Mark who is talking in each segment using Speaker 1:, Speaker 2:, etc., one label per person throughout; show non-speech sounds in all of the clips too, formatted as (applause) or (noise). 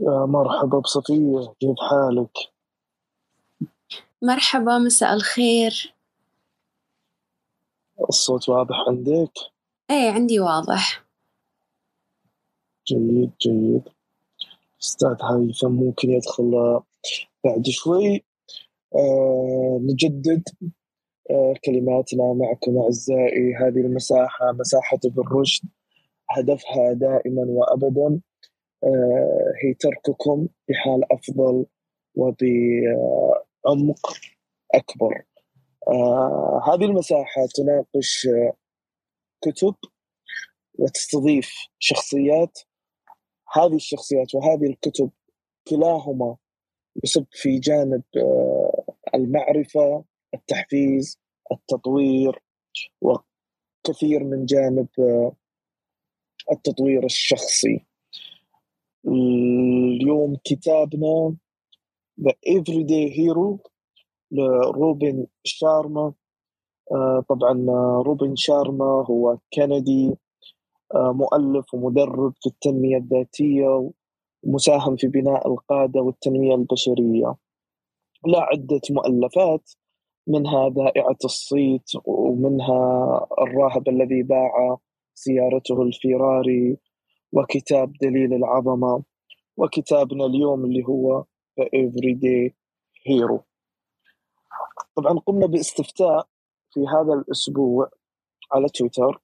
Speaker 1: يا مرحبا بصفية كيف حالك؟
Speaker 2: مرحبا مساء الخير.
Speaker 1: الصوت واضح عندك؟
Speaker 2: إيه عندي واضح.
Speaker 1: جيد جيد. أستاذ هيثم ممكن يدخل بعد شوي. آه نجدد آه كلماتنا معكم أعزائي. هذه المساحة مساحة ابن رشد هدفها دائما وأبدا هي ترككم بحال أفضل وبعمق أكبر. آه هذه المساحة تناقش آه، كتب وتستضيف شخصيات. هذه الشخصيات وهذه الكتب كلاهما يصب في جانب آه، المعرفة التحفيز التطوير وكثير من جانب آه، التطوير الشخصي. اليوم كتابنا The Everyday Hero لروبن شارما. آه، طبعا روبن شارما هو كندي آه، مؤلف ومدرب في التنمية الذاتية ومساهم في بناء القادة والتنمية البشرية. لا عدة مؤلفات منها ذائعة الصيت ومنها الراهب الذي باع سيارته الفيراري وكتاب دليل العظمة وكتابنا اليوم اللي هو The Everyday Hero. طبعا قمنا باستفتاء في هذا الأسبوع على تويتر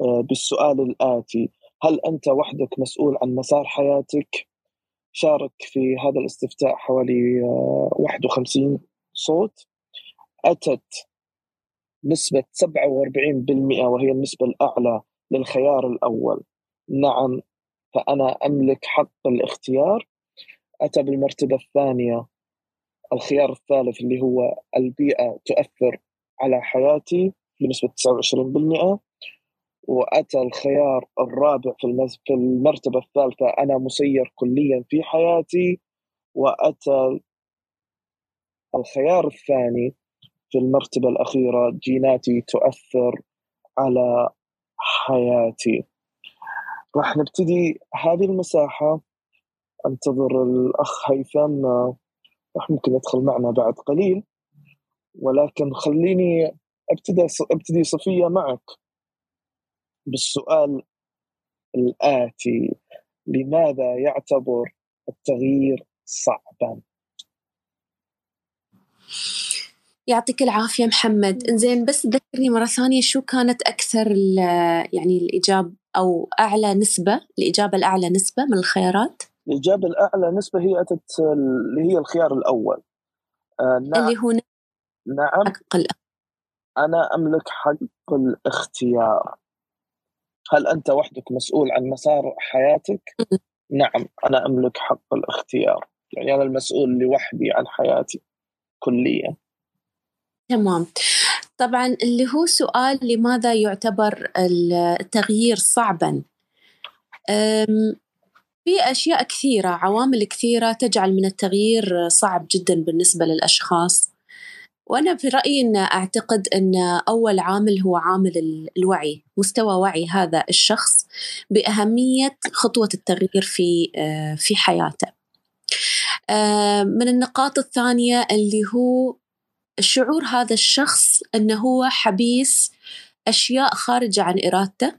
Speaker 1: آه، بالسؤال الآتي هل أنت وحدك مسؤول عن مسار حياتك؟ شارك في هذا الاستفتاء حوالي 51 آه، صوت. أتت نسبة 47% وهي النسبة الأعلى للخيار الأول. نعم فأنا أملك حق الاختيار. أتى بالمرتبة الثانية الخيار الثالث اللي هو البيئة تؤثر على حياتي بنسبة 29% وأتى الخيار الرابع في المرتبة الثالثة أنا مسير كليا في حياتي. وأتى الخيار الثاني في المرتبة الأخيرة جيناتي تؤثر على حياتي. راح نبتدي هذه المساحة. أنتظر الأخ هيثم راح ممكن يدخل معنا بعد قليل. ولكن خليني أبتدي أبتدي صفية معك بالسؤال الآتي لماذا يعتبر التغيير صعبا؟
Speaker 2: يعطيك العافية محمد. إنزين بس ذكرني مرة ثانية شو كانت أكثر يعني الإجابة أو أعلى نسبة الإجابة الأعلى نسبة من الخيارات؟
Speaker 1: الإجابة الأعلى نسبة هي أتت اللي هي الخيار الأول.
Speaker 2: آه نعم اللي هو
Speaker 1: نعم. حق أنا أملك حق الاختيار. هل أنت وحدك مسؤول عن مسار حياتك؟ نعم أنا أملك حق الاختيار. يعني أنا المسؤول لوحدي عن حياتي كليا.
Speaker 2: تمام. طبعا اللي هو سؤال لماذا يعتبر التغيير صعبا. في أشياء كثيرة عوامل كثيرة تجعل من التغيير صعب جدا بالنسبة للأشخاص. وأنا في رأيي أن أعتقد أن أول عامل هو عامل الوعي مستوى وعي هذا الشخص بأهمية خطوة التغيير في آه، في حياته. من النقاط الثانية اللي هو شعور هذا الشخص أنه هو حبيس أشياء خارجة عن إرادته.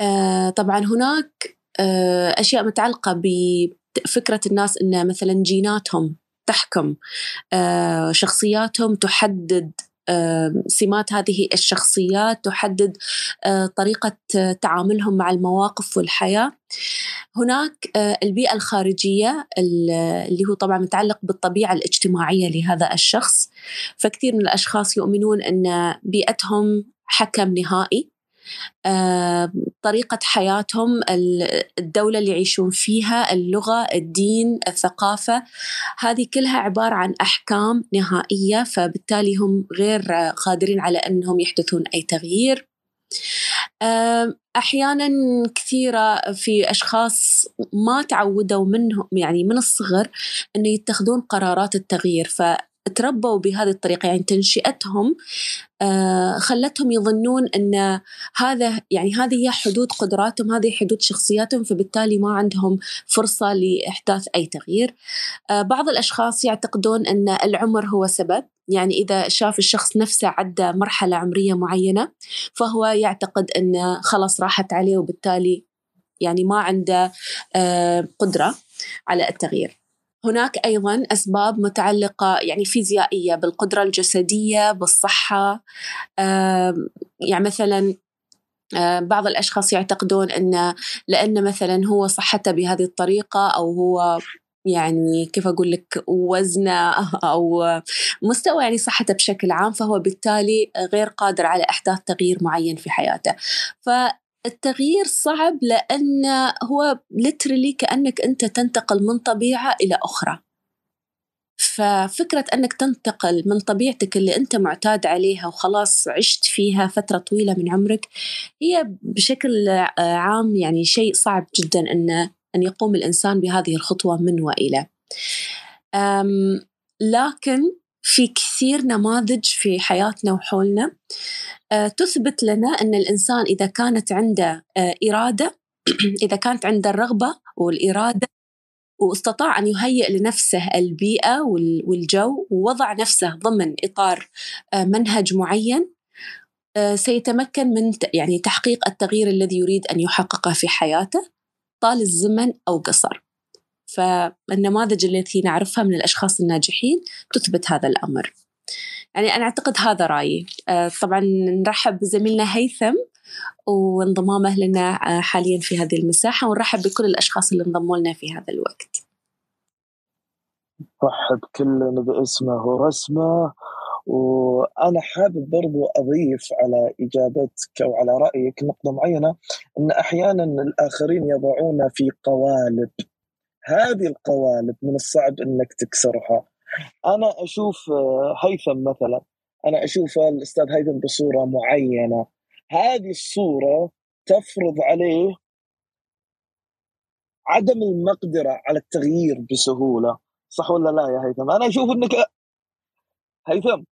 Speaker 2: آه، طبعا هناك آه، أشياء متعلقة بفكرة الناس أن مثلا جيناتهم تحكم آه، شخصياتهم تحدد سمات هذه الشخصيات تحدد طريقة تعاملهم مع المواقف والحياة. هناك البيئة الخارجية اللي هو طبعا متعلق بالطبيعة الاجتماعية لهذا الشخص. فكثير من الأشخاص يؤمنون أن بيئتهم حكم نهائي. طريقة حياتهم الدولة اللي يعيشون فيها اللغة الدين الثقافة. هذه كلها عبارة عن أحكام نهائية فبالتالي هم غير قادرين على أنهم يحدثون أي تغيير. أحيانا كثيرة في أشخاص ما تعودوا منهم يعني من الصغر أنه يتخذون قرارات التغيير. ف تربوا بهذه الطريقة يعني تنشئتهم آه، خلتهم يظنون أن هذا يعني هذه هي حدود قدراتهم هذه حدود شخصياتهم فبالتالي ما عندهم فرصة لإحداث أي تغيير. آه، بعض الأشخاص يعتقدون أن العمر هو سبب يعني إذا شاف الشخص نفسه عدى مرحلة عمرية معينة فهو يعتقد أن خلاص راحت عليه وبالتالي يعني ما عنده آه، قدرة على التغيير. هناك أيضا أسباب متعلقة يعني فيزيائية بالقدرة الجسدية بالصحة يعني مثلا بعض الأشخاص يعتقدون إن لأن مثلا هو صحته بهذه الطريقة أو هو يعني كيف أقول لك وزنه (laughs) أو مستوى يعني صحته بشكل عام فهو بالتالي غير قادر على أحداث تغيير معين في حياته. ف التغيير صعب لأن هو لترلي كأنك أنت تنتقل من طبيعة إلى أخرى. ففكرة أنك تنتقل من طبيعتك اللي أنت معتاد عليها وخلاص عشت فيها فترة طويلة من عمرك هي بشكل عام يعني شيء صعب جدا أن أن يقوم الإنسان بهذه الخطوة من وإلى. لكن في كثير نماذج في حياتنا وحولنا. آه، تثبت لنا أن الإنسان إذا كانت عنده آه، إرادة (clears throat) إذا كانت عنده الرغبة والإرادة واستطاع أن يهيئ لنفسه البيئة والجو ووضع نفسه ضمن إطار آه، منهج معين سيتمكن من يعني تحقيق التغيير الذي يريد أن يحققه في حياته طال الزمن أو قصر. فالنماذج التي نعرفها من الأشخاص الناجحين تثبت هذا الأمر. يعني أنا أعتقد هذا رأيي. آه، طبعا نرحب بزميلنا هيثم وانضمامه لنا آه، حاليا في هذه المساحة ونرحب بكل الأشخاص اللي انضموا لنا في هذا الوقت.
Speaker 1: رحب كلنا باسمه ورسمه وأنا حابب برضو أضيف على إجابتك أو على رأيك نقطة معينة أن أحيانا الآخرين يضعون في قوالب. هذه القوالب من الصعب أنك تكسرها. أنا أشوف آه، هيثم مثلا أنا أشوف الأستاذ هيثم بصورة معينة. هذه الصورة تفرض عليه عدم المقدرة على التغيير بسهولة. صح ولا لا يا هيثم؟ أنا أشوف إنك هيثم؟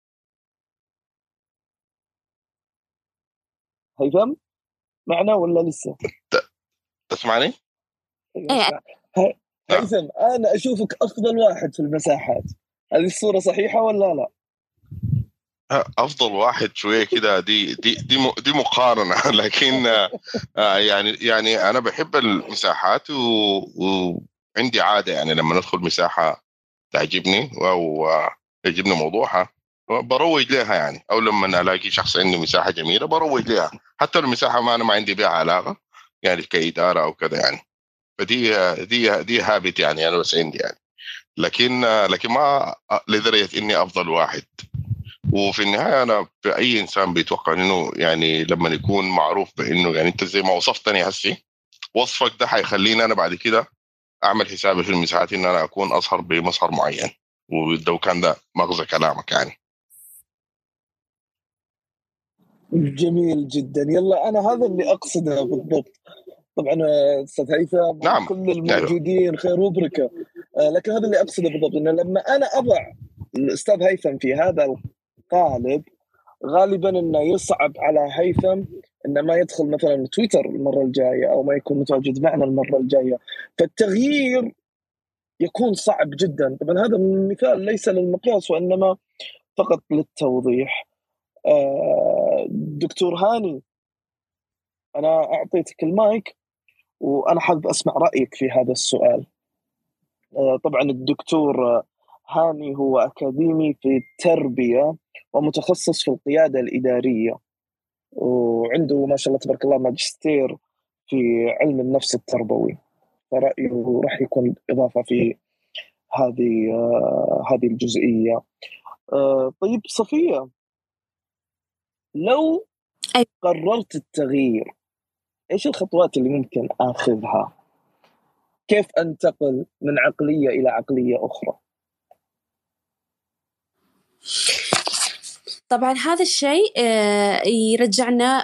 Speaker 1: هيثم؟ معنا ولا لسه؟
Speaker 3: تسمعني؟
Speaker 2: إيه.
Speaker 1: هيثم أنا أشوفك أفضل واحد في المساحات. هذه الصورة صحيحة ولا لا؟
Speaker 3: أفضل واحد شوية كده دي دي دي دي مقارنة. (laughs) لكن آه، يعني يعني أنا بحب المساحات وعندي عادة يعني لما ندخل مساحة تعجبني أو يعجبني موضوعها بروج لها يعني. أو لما ألاقي شخص عنده مساحة جميلة بروج لها. حتى لو المساحة ما أنا ما عندي بها علاقة يعني كإدارة أو كذا يعني. فدي دي دي هابت يعني أنا بس عندي يعني. لكن لكن ما لدرجة إني أفضل واحد. وفي النهاية أنا أي إنسان بيتوقع إنه يعني لما يكون معروف بإنه يعني أنت زي ما وصفتني هسي وصفك ده حيخليني أنا بعد كده أعمل حسابي في المساحات إن أنا أكون أظهر بمظهر معين. ولو كان ده مغزى كلامك يعني.
Speaker 1: جميل جدا. يلا أنا هذا اللي أقصده بالضبط. طبعا أستاذ هيثم
Speaker 3: نعم.
Speaker 1: كل الموجودين خير وبركة. آه، لكن هذا اللي اقصده بالضبط إنه لما أنا أضع الأستاذ هيثم في هذا القالب غالبا إنه يصعب على هيثم إنه ما يدخل مثلا تويتر المرة الجاية أو ما يكون متواجد معنا المرة الجاية. فالتغيير يكون صعب جدا. طبعا هذا مثال ليس للمقياس وإنما فقط للتوضيح. آه، دكتور هاني أنا أعطيتك المايك. وأنا حابب أسمع رأيك في هذا السؤال. آه، طبعا الدكتور هاني هو أكاديمي في التربية ومتخصص في القيادة الإدارية وعنده ما شاء الله تبارك الله ماجستير في علم النفس التربوي. فرأيه راح يكون إضافة في هذه آه هذه الجزئية. آه طيب صفية لو قررت التغيير إيش الخطوات اللي ممكن آخذها؟ كيف أنتقل من عقلية إلى عقلية أخرى؟
Speaker 2: طبعا هذا الشيء آه، يرجعنا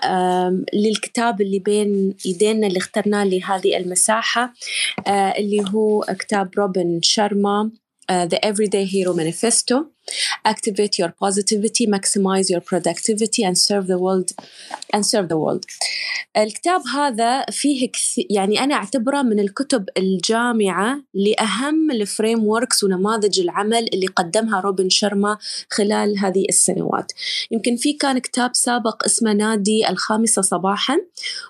Speaker 2: للكتاب اللي بين يدينا اللي اخترناه لهذه المساحة آه، اللي هو كتاب روبن شارما uh, The Everyday Hero Manifesto Activate your positivity, maximize your productivity and serve the world and serve the world. الكتاب هذا فيه كثير يعني أنا أعتبره من الكتب الجامعة لأهم ال frameworks ونماذج العمل اللي قدمها روبن شارما خلال هذه السنوات يمكن في كان كتاب سابق اسمه نادي الخامسة صباحا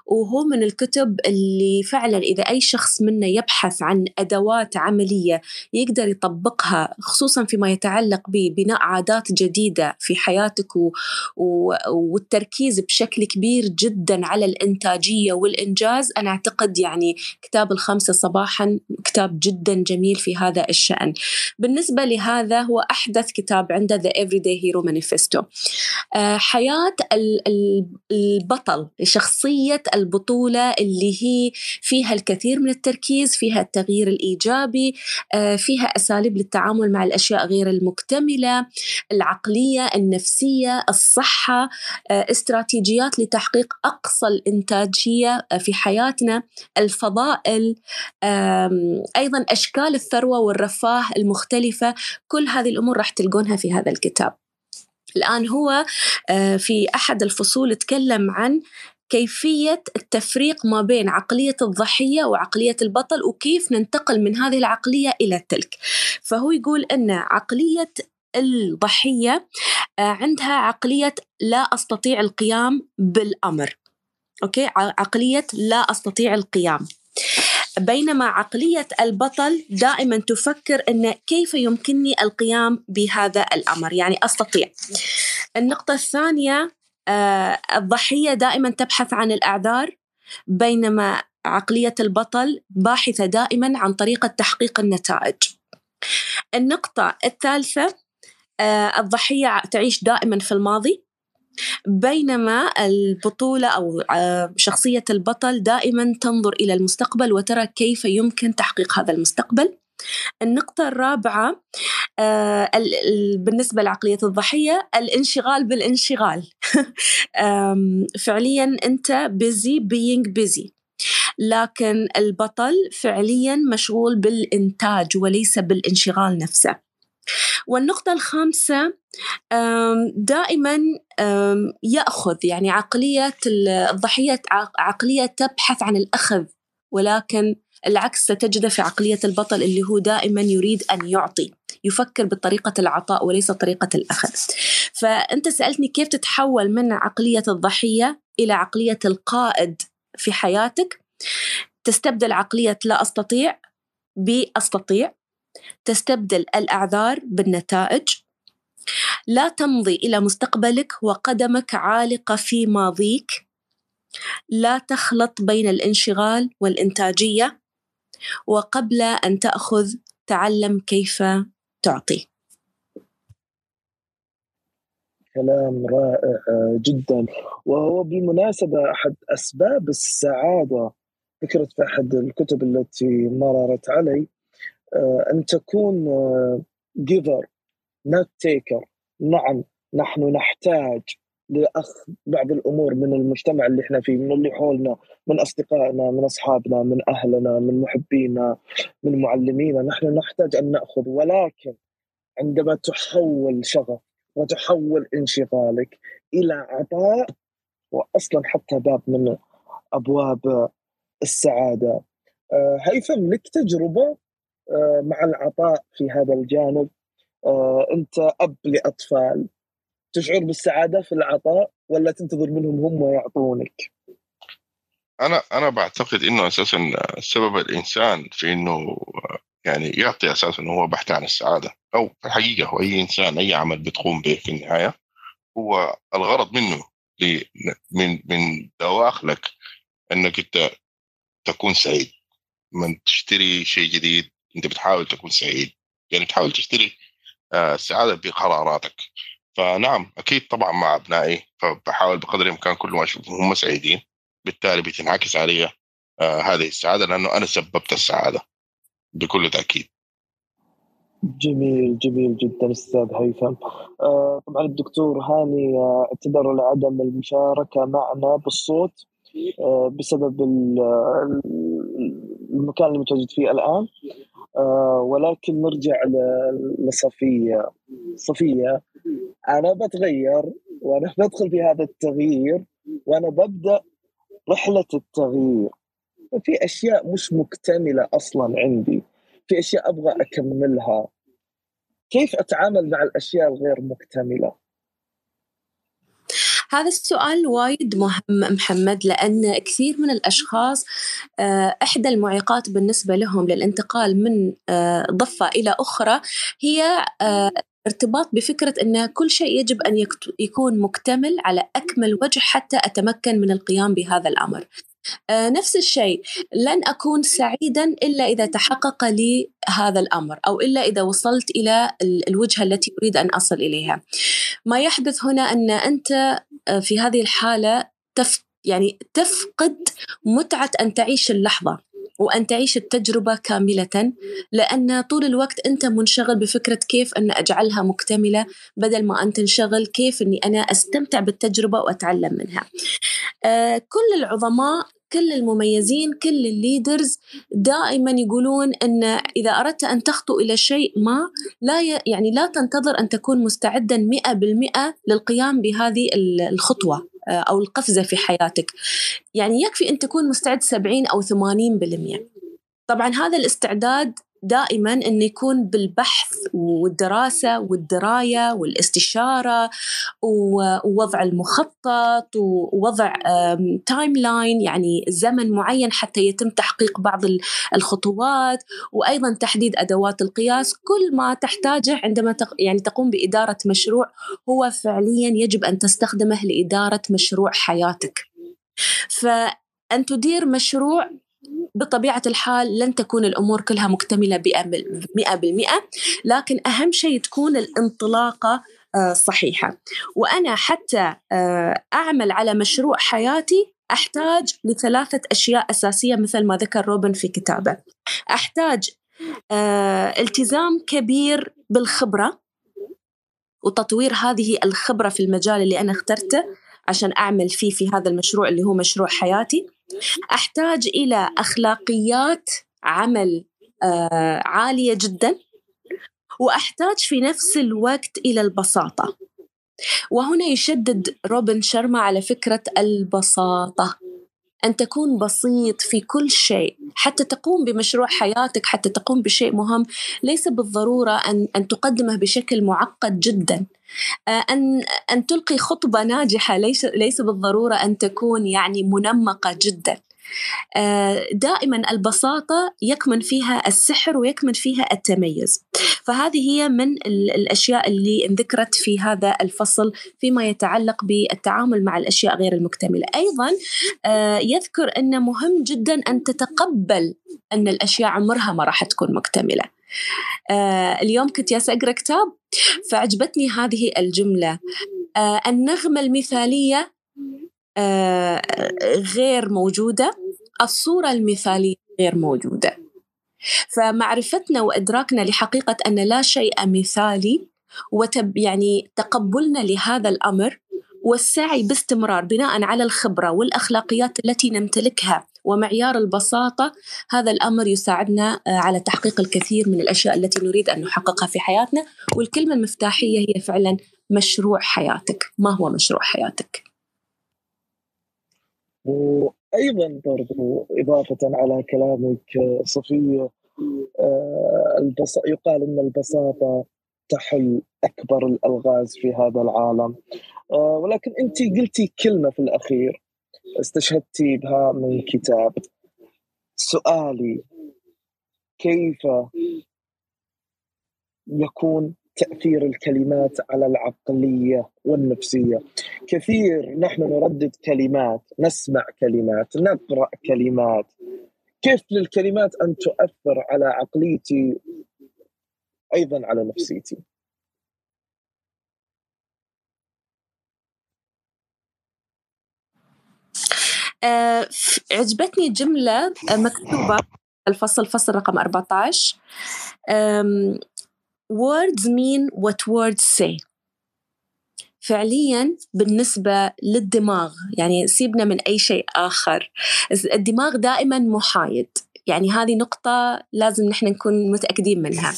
Speaker 2: وهو من الكتب اللي فعلا إذا أي شخص منا يبحث عن أدوات عملية يقدر يطبقها خصوصا فيما يتعلق ببناء عادات جديدة في حياتك. و... والتركيز بشكل كبير جدا على الإنتاجية والإنجاز أنا أعتقد يعني كتاب الخمسة صباحا كتاب جدا جميل في هذا الشأن بالنسبة لهذا هو أحدث كتاب عنده The Everyday Hero Manifesto آه، حياة البطل شخصية البطولة اللي هي فيها الكثير من التركيز فيها التغيير الإيجابي آه، فيها أساليب للتعامل مع الأشياء غير المكتملة العقلية النفسية الصحة آه، استراتيجيات لتحقيق أقصى الإنتاجية في حياتنا. الفضائل أيضا أشكال الثروة والرفاه المختلفة. كل هذه الأمور راح تلقونها في هذا الكتاب. الآن هو آه، في أحد الفصول تكلم عن كيفية التفريق ما بين عقلية الضحية وعقلية البطل وكيف ننتقل من هذه العقلية إلى تلك. فهو يقول أن عقلية الضحية آه، عندها عقلية لا أستطيع القيام بالأمر. أوكي؟ عقلية لا أستطيع القيام. بينما عقلية البطل دائما تفكر أن كيف يمكنني القيام بهذا الأمر يعني أستطيع. النقطة الثانية آه الضحية دائما تبحث عن الأعذار بينما عقلية البطل باحثة دائما عن طريقة تحقيق النتائج. النقطة الثالثة الضحية تعيش دائما في الماضي بينما البطولة أو آه، شخصية البطل دائما تنظر إلى المستقبل وترى كيف يمكن تحقيق هذا المستقبل. النقطة الرابعة آه بالنسبة لعقلية الضحية الانشغال بالانشغال. (laughs) فعليا أنت busy being busy. لكن البطل فعليا مشغول بالإنتاج وليس بالانشغال نفسه. والنقطة الخامسة دائما يأخذ يعني عقلية الضحية عقلية تبحث عن الأخذ ولكن العكس ستجده في عقلية البطل اللي هو دائما يريد أن يعطي يفكر بطريقة العطاء وليس طريقة الأخذ. فأنت سألتني كيف تتحول من عقلية الضحية إلى عقلية القائد في حياتك؟ تستبدل عقلية لا أستطيع بأستطيع تستبدل الأعذار بالنتائج. لا تمضي إلى مستقبلك وقدمك عالقة في ماضيك. لا تخلط بين الانشغال والإنتاجية. وقبل أن تأخذ تعلم كيف تعطي.
Speaker 1: كلام رائع جدا. وهو بالمناسبة أحد أسباب السعادة ذكرت في أحد الكتب التي مررت علي آه، أن تكون giver not taker نعم نحن نحتاج لأخذ بعض الأمور من المجتمع اللي إحنا فيه من اللي حولنا من أصدقائنا من أصحابنا من أهلنا من محبينا من معلمينا. نحن نحتاج أن نأخذ. ولكن عندما تحول شغفك وتحول انشغالك إلى عطاء واصلا حتى باب من أبواب السعادة. آه، هيثم لك تجربة مع العطاء في هذا الجانب. آه، أنت أب لأطفال. تشعر بالسعادة في العطاء ولا تنتظر منهم هم يعطونك؟
Speaker 3: أنا أنا بعتقد إنه أساسا سبب الإنسان في إنه يعني يعطي أساسا هو بحث عن السعادة. أو الحقيقة هو أي إنسان أي عمل بتقوم به في النهاية هو الغرض منه من من دواخلك إنك أنت تكون سعيد. من تشتري شيء جديد أنت بتحاول تكون سعيد يعني بتحاول تشتري آه، السعادة بقراراتك. فنعم أكيد طبعا مع أبنائي فبحاول بقدر الإمكان كل ما أشوفهم هم سعيدين بالتالي بتنعكس علي آه هذه السعادة لأنه أنا سببت السعادة بكل تأكيد.
Speaker 1: جميل جميل جدا أستاذ هيثم. آه طبعا الدكتور هاني اعتذر لعدم المشاركة معنا بالصوت بسبب المكان اللي متواجد فيه الآن. ولكن نرجع لصفية. صفية أنا بتغير وأنا (laughs) بدخل في هذا التغيير وأنا ببدأ رحلة التغيير. في أشياء مش مكتملة أصلا عندي. في أشياء أبغى أكملها. كيف أتعامل مع الأشياء الغير مكتملة؟
Speaker 2: هذا السؤال وايد مهم محمد لأن كثير من الأشخاص آه، إحدى المعيقات بالنسبة لهم للانتقال من آه، ضفة إلى أخرى هي آه، ارتباط بفكرة أن كل شيء يجب أن يكون مكتمل على أكمل وجه حتى أتمكن من القيام بهذا الأمر. نفس الشيء. لن أكون سعيدا إلا إذا تحقق لي هذا الأمر أو إلا إذا وصلت إلى الوجهة التي أريد أن أصل إليها. ما يحدث هنا أن أنت آه، في هذه الحالة تف يعني تفقد متعة أن تعيش اللحظة. وأن تعيش التجربة كاملة لأن طول الوقت أنت منشغل بفكرة كيف أن أجعلها مكتملة بدل ما أن تنشغل كيف أني أنا أستمتع بالتجربة وأتعلم منها. آه كل العظماء كل المميزين كل الليدرز دائما يقولون أن إذا أردت أن تخطو إلى شيء ما لا يعني لا تنتظر أن تكون مستعدا 100% للقيام بهذه الخطوة. أو القفزة في حياتك. يعني يكفي أن تكون مستعد 70 أو 80% طبعا هذا الاستعداد دائما إنه يكون بالبحث والدراسة والدراية والاستشارة ووضع المخطط ووضع timeline يعني زمن معين حتى يتم تحقيق بعض الخطوات وأيضا تحديد أدوات القياس. كل ما تحتاجه عندما يعني تقوم بإدارة مشروع هو فعليا يجب أن تستخدمه لإدارة مشروع حياتك. فأن تدير مشروع بطبيعة الحال لن تكون الأمور كلها مكتملة مئة بالمئة لكن أهم شيء تكون الانطلاقة آه، صحيحة. وأنا حتى آه، أعمل على مشروع حياتي أحتاج لثلاثة أشياء أساسية مثل ما ذكر روبن في كتابه. أحتاج آه، التزام كبير بالخبرة وتطوير هذه الخبرة في المجال اللي أنا اخترته عشان أعمل فيه في هذا المشروع اللي هو مشروع حياتي. أحتاج إلى أخلاقيات عمل آه، عالية جدا. وأحتاج في نفس الوقت إلى البساطة. وهنا يشدد روبن شرما على فكرة البساطة. أن تكون بسيط في كل شيء. حتى تقوم بمشروع حياتك حتى تقوم بشيء مهم ليس بالضرورة أن, أن تقدمه بشكل معقد جدا. أن أن تلقي خطبة ناجحة ليس ليس بالضرورة أن تكون يعني منمقة جدا. آه، دائما البساطة يكمن فيها السحر ويكمن فيها التميز. فهذه هي من الأشياء اللي انذكرت في هذا الفصل فيما يتعلق بالتعامل مع الأشياء غير المكتملة. أيضا آه، يذكر أنه مهم جدا أن تتقبل أن الأشياء عمرها ما راح تكون مكتملة. آه اليوم كنت ياس أقرأ كتاب فعجبتني هذه الجملة. آه النغمة المثالية آه غير موجودة الصورة المثالية غير موجودة. فمعرفتنا وإدراكنا لحقيقة أن لا شيء مثالي وتب يعني تقبلنا لهذا الأمر والسعي باستمرار بناء على الخبرة والأخلاقيات التي نمتلكها. ومعيار البساطة هذا الأمر يساعدنا آه، على تحقيق الكثير من الأشياء التي نريد أن نحققها في حياتنا والكلمة المفتاحية هي فعلا مشروع حياتك ما هو مشروع حياتك؟
Speaker 1: وأيضا برضو إضافة على كلامك صفية آه،. يقال أن البساطة تحل أكبر الألغاز في هذا العالم آه، ولكن أنت قلتي كلمة في الأخير استشهدتي بها من كتاب سؤالي. كيف يكون تأثير الكلمات على العقلية والنفسية؟ كثير نحن نردد كلمات نسمع كلمات نقرأ كلمات. كيف للكلمات أن تؤثر على عقليتي؟ أيضا على نفسيتي.
Speaker 2: عجبتني جملة آه، مكتوبة. الفصل فصل رقم 14 words mean what words say. فعليا بالنسبة للدماغ يعني سيبنا من أي شيء آخر. الدماغ دائما محايد يعني هذه نقطة لازم نحن نكون متأكدين منها.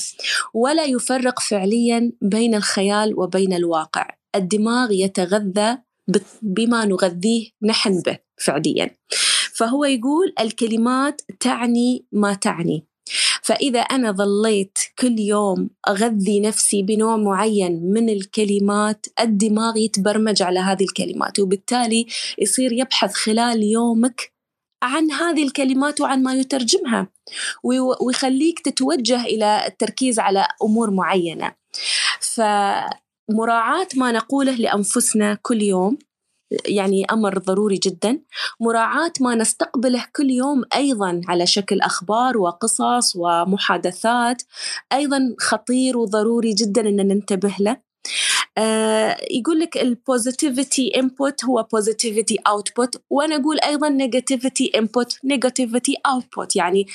Speaker 2: ولا يفرق فعليا بين الخيال وبين الواقع. الدماغ يتغذى بما نغذيه نحن به فعليا. فهو يقول الكلمات تعني ما تعني. فإذا أنا ظليت كل يوم أغذي نفسي بنوع معين من الكلمات الدماغ يتبرمج على هذه الكلمات وبالتالي يصير يبحث خلال يومك عن هذه الكلمات وعن ما يترجمها ويخليك تتوجه إلى التركيز على أمور معينة. فمراعاة ما نقوله لأنفسنا كل يوم يعني أمر ضروري جدا. مراعاة ما نستقبله كل يوم أيضا على شكل أخبار وقصص ومحادثات أيضا خطير وضروري جدا إن ننتبه له. آه يقول لك ال positivity input هو positivity output وأنا أقول أيضا negativity input negativity output يعني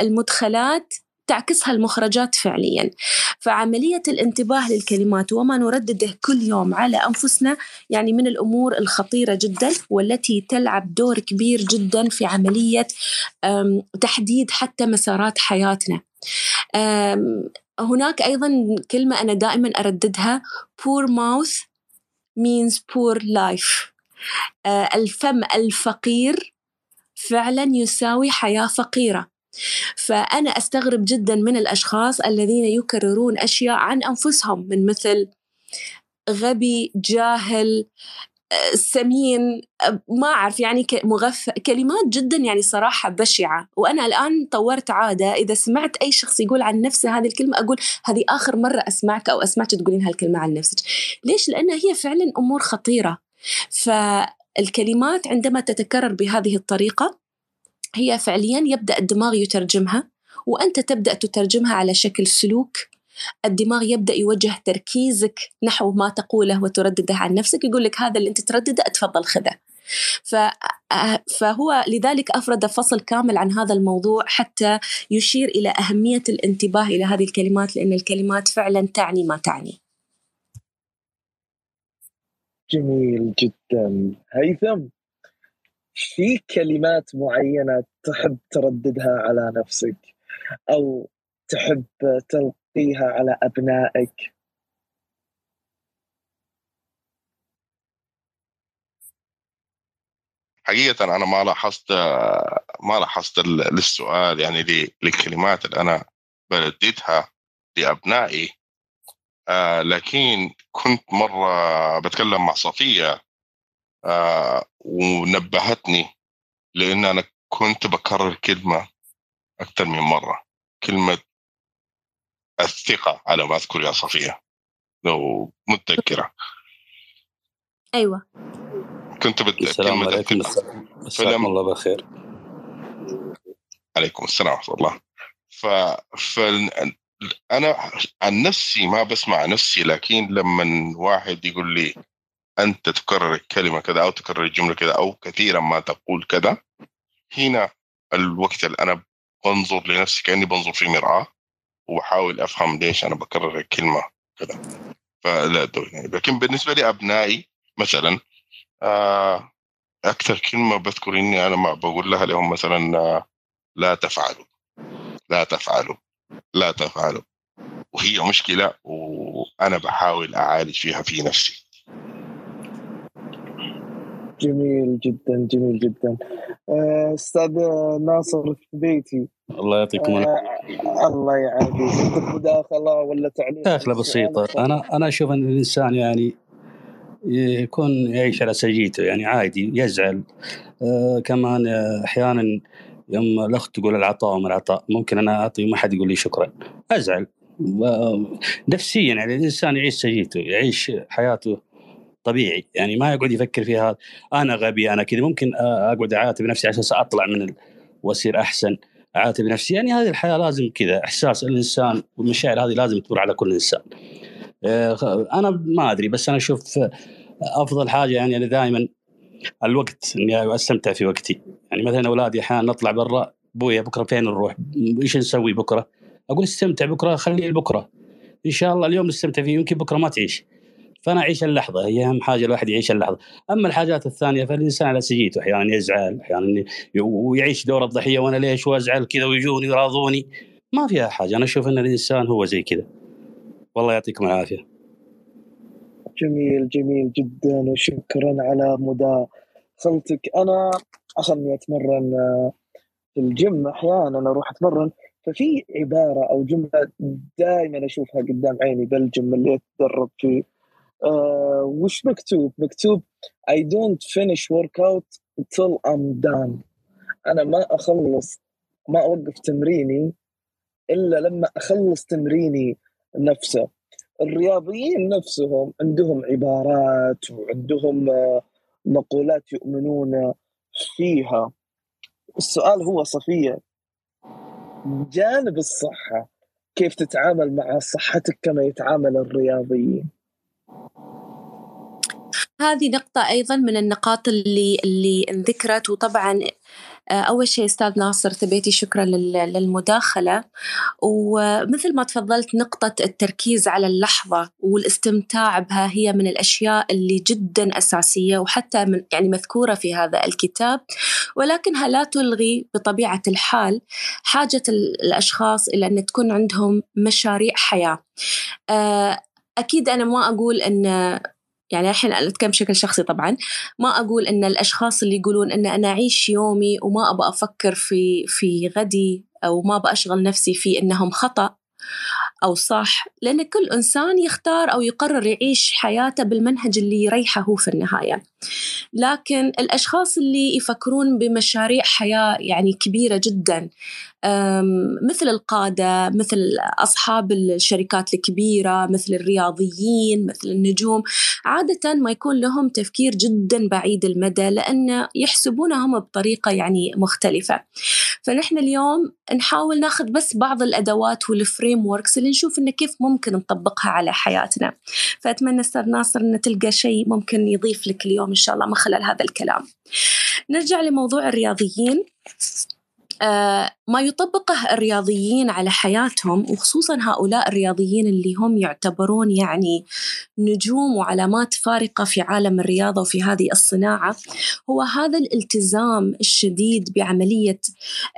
Speaker 2: المدخلات تعكسها المخرجات فعليا. فعملية الانتباه للكلمات وما نردده كل يوم على أنفسنا يعني من الأمور الخطيرة جدا والتي تلعب دور كبير جدا في عملية تحديد حتى مسارات حياتنا. هناك أيضا كلمة أنا دائما أرددها poor mouth means poor life. آه، الفم الفقير فعلا يساوي حياة فقيرة. فأنا أستغرب جدا من الأشخاص الذين يكررون أشياء عن أنفسهم من مثل غبي جاهل سمين ما أعرف يعني مغف كلمات جدا يعني صراحة بشعة. وأنا الآن طورت عادة إذا سمعت أي شخص يقول عن نفسه هذه الكلمة أقول هذه آخر مرة أسمعك أو أسمعك تقولين هالكلمة عن نفسك. ليش؟ لأنها هي فعلا أمور خطيرة. فالكلمات عندما تتكرر بهذه الطريقة هي فعليا يبدأ الدماغ يترجمها وأنت تبدأ تترجمها على شكل سلوك. الدماغ يبدأ يوجه تركيزك نحو ما تقوله وتردده عن نفسك يقول لك هذا اللي أنت تردده أتفضل خذه. فهو لذلك أفرد فصل كامل عن هذا الموضوع حتى يشير إلى أهمية الانتباه إلى هذه الكلمات لأن الكلمات فعلا تعني ما تعني.
Speaker 1: جميل جدا. هيثم. في كلمات معينة تحب ترددها على نفسك؟ أو تحب تلقيها على أبنائك؟
Speaker 3: حقيقة أنا ما لاحظت ما لاحظت للسؤال يعني للكلمات اللي أنا برددها لأبنائي. آه لكن كنت مرة بتكلم مع صفية آه ونبهتني لأن أنا كنت بكرر كلمة أكثر من مرة كلمة الثقة على ما أذكر يا صفية لو متذكرة.
Speaker 2: أيوه.
Speaker 3: كنت
Speaker 4: بدي السلام عليكم مساكم الله بخير.
Speaker 3: عليكم السلام ورحمة الله. ف... ف أنا عن نفسي ما بسمع نفسي لكن لما واحد يقول لي أنت تكرر الكلمة كذا أو تكرر الجملة كذا أو كثيرا ما تقول كذا. هنا الوقت اللي أنا بنظر لنفسي كأني بنظر في مرآة وبحاول أفهم ليش أنا بكرر الكلمة كذا. فلا يعني لكن بالنسبة لي أبنائي مثلا آه أكثر كلمة بذكر إني أنا ما بقول لها لهم مثلا آه لا تفعلوا. لا تفعلوا. لا تفعلوا. وهي مشكلة وأنا بحاول أعالج فيها في نفسي.
Speaker 1: جميل جدا جميل جدا. آه، أستاذ ناصر بيتي؟
Speaker 4: الله يعطيكم
Speaker 1: آه الله يعافيك. عندك مداخلة ولا تعليق؟
Speaker 4: مداخله بسيطة. أنا أنا أشوف أن الإنسان يعني يكون يعيش على سجيته يعني عادي يزعل. آه كمان أحيانا يوم الأخت تقول العطاء وما العطاء ممكن أنا أعطي وما حد يقول لي شكرا. أزعل. نفسيا يعني الإنسان يعيش سجيته يعيش حياته طبيعي يعني ما يقعد يفكر فيها أنا غبي أنا كذا ممكن أقعد أعاتب نفسي على أساس أطلع من ال... وأصير أحسن أعاتب نفسي. يعني هذه الحياة لازم كذا إحساس الإنسان والمشاعر هذه لازم تمر على كل إنسان. آه، أنا ما أدري بس أنا أشوف أفضل حاجة يعني أنا دائما الوقت إني أستمتع في وقتي. يعني مثلا أولادي أحيانا نطلع برا ابويا بكرة فين نروح؟ إيش نسوي بكرة؟ أقول استمتع بكرة خليه لبكرة. إن شاء الله اليوم نستمتع فيه يمكن بكرة ما تعيش. فأنا أعيش اللحظة هي أهم حاجة الواحد يعيش اللحظة. أما الحاجات الثانية فالإنسان على سجيته أحيانا يزعل أحيانا ويعيش دور الضحيه وأنا ليش وأزعل كذا ويجوني يراضوني ما فيها حاجة. أنا أشوف أن الإنسان هو زي كذا. والله يعطيكم العافية.
Speaker 1: جميل جميل جدا وشكرا على مداخلتك أنا عشان أتمرن آه، في الجيم أحيانا أروح أتمرن. ففي عبارة أو جملة دائما أشوفها قدام عيني بالجيم اللي اتدرب فيه. آه وش مكتوب؟ مكتوب I don't finish workout until I'm done. أنا ما أخلص ما أوقف تمريني إلا لما أخلص تمريني نفسه. الرياضيين نفسهم عندهم عبارات وعندهم آه، مقولات يؤمنون فيها. السؤال هو صفية جانب الصحة كيف تتعامل مع صحتك كما يتعامل الرياضيين؟
Speaker 2: هذه نقطة أيضا من النقاط اللي اللي انذكرت. وطبعا آه، أول شيء أستاذ ناصر ثبيتي شكرا للمداخلة. ومثل ما تفضلت نقطة التركيز على اللحظة والاستمتاع بها هي من الأشياء اللي جدا أساسية وحتى من يعني مذكورة في هذا الكتاب. ولكنها لا تلغي بطبيعة الحال حاجة الأشخاص إلى أن تكون عندهم مشاريع حياة. آه، أكيد أنا ما أقول أن يعني الحين أتكلم بشكل شخصي طبعا ما أقول أن الأشخاص اللي يقولون أن أنا أعيش يومي وما أبغى أفكر في في غدي أو ما أبغى أشغل نفسي في أنهم خطأ أو صح لأن كل إنسان يختار أو يقرر يعيش حياته بالمنهج اللي يريحه هو في النهاية. لكن الأشخاص اللي يفكرون بمشاريع حياة يعني كبيرة جدا مثل القادة مثل أصحاب الشركات الكبيرة مثل الرياضيين مثل النجوم. عادة ما يكون لهم تفكير جدا بعيد المدى لأن يحسبونهم بطريقة يعني مختلفة. فنحن اليوم نحاول ناخذ بس بعض الأدوات وال frameworks اللي نشوف إنه كيف ممكن نطبقها على حياتنا. فأتمنى أستاذ ناصر إن تلقى شيء ممكن يضيف لك اليوم إن شاء الله من خلال هذا الكلام. نرجع لموضوع الرياضيين. ما يطبقه الرياضيين على حياتهم وخصوصا هؤلاء الرياضيين اللي هم يعتبرون يعني نجوم وعلامات فارقة في عالم الرياضة وفي هذه الصناعة هو هذا الالتزام الشديد بعملية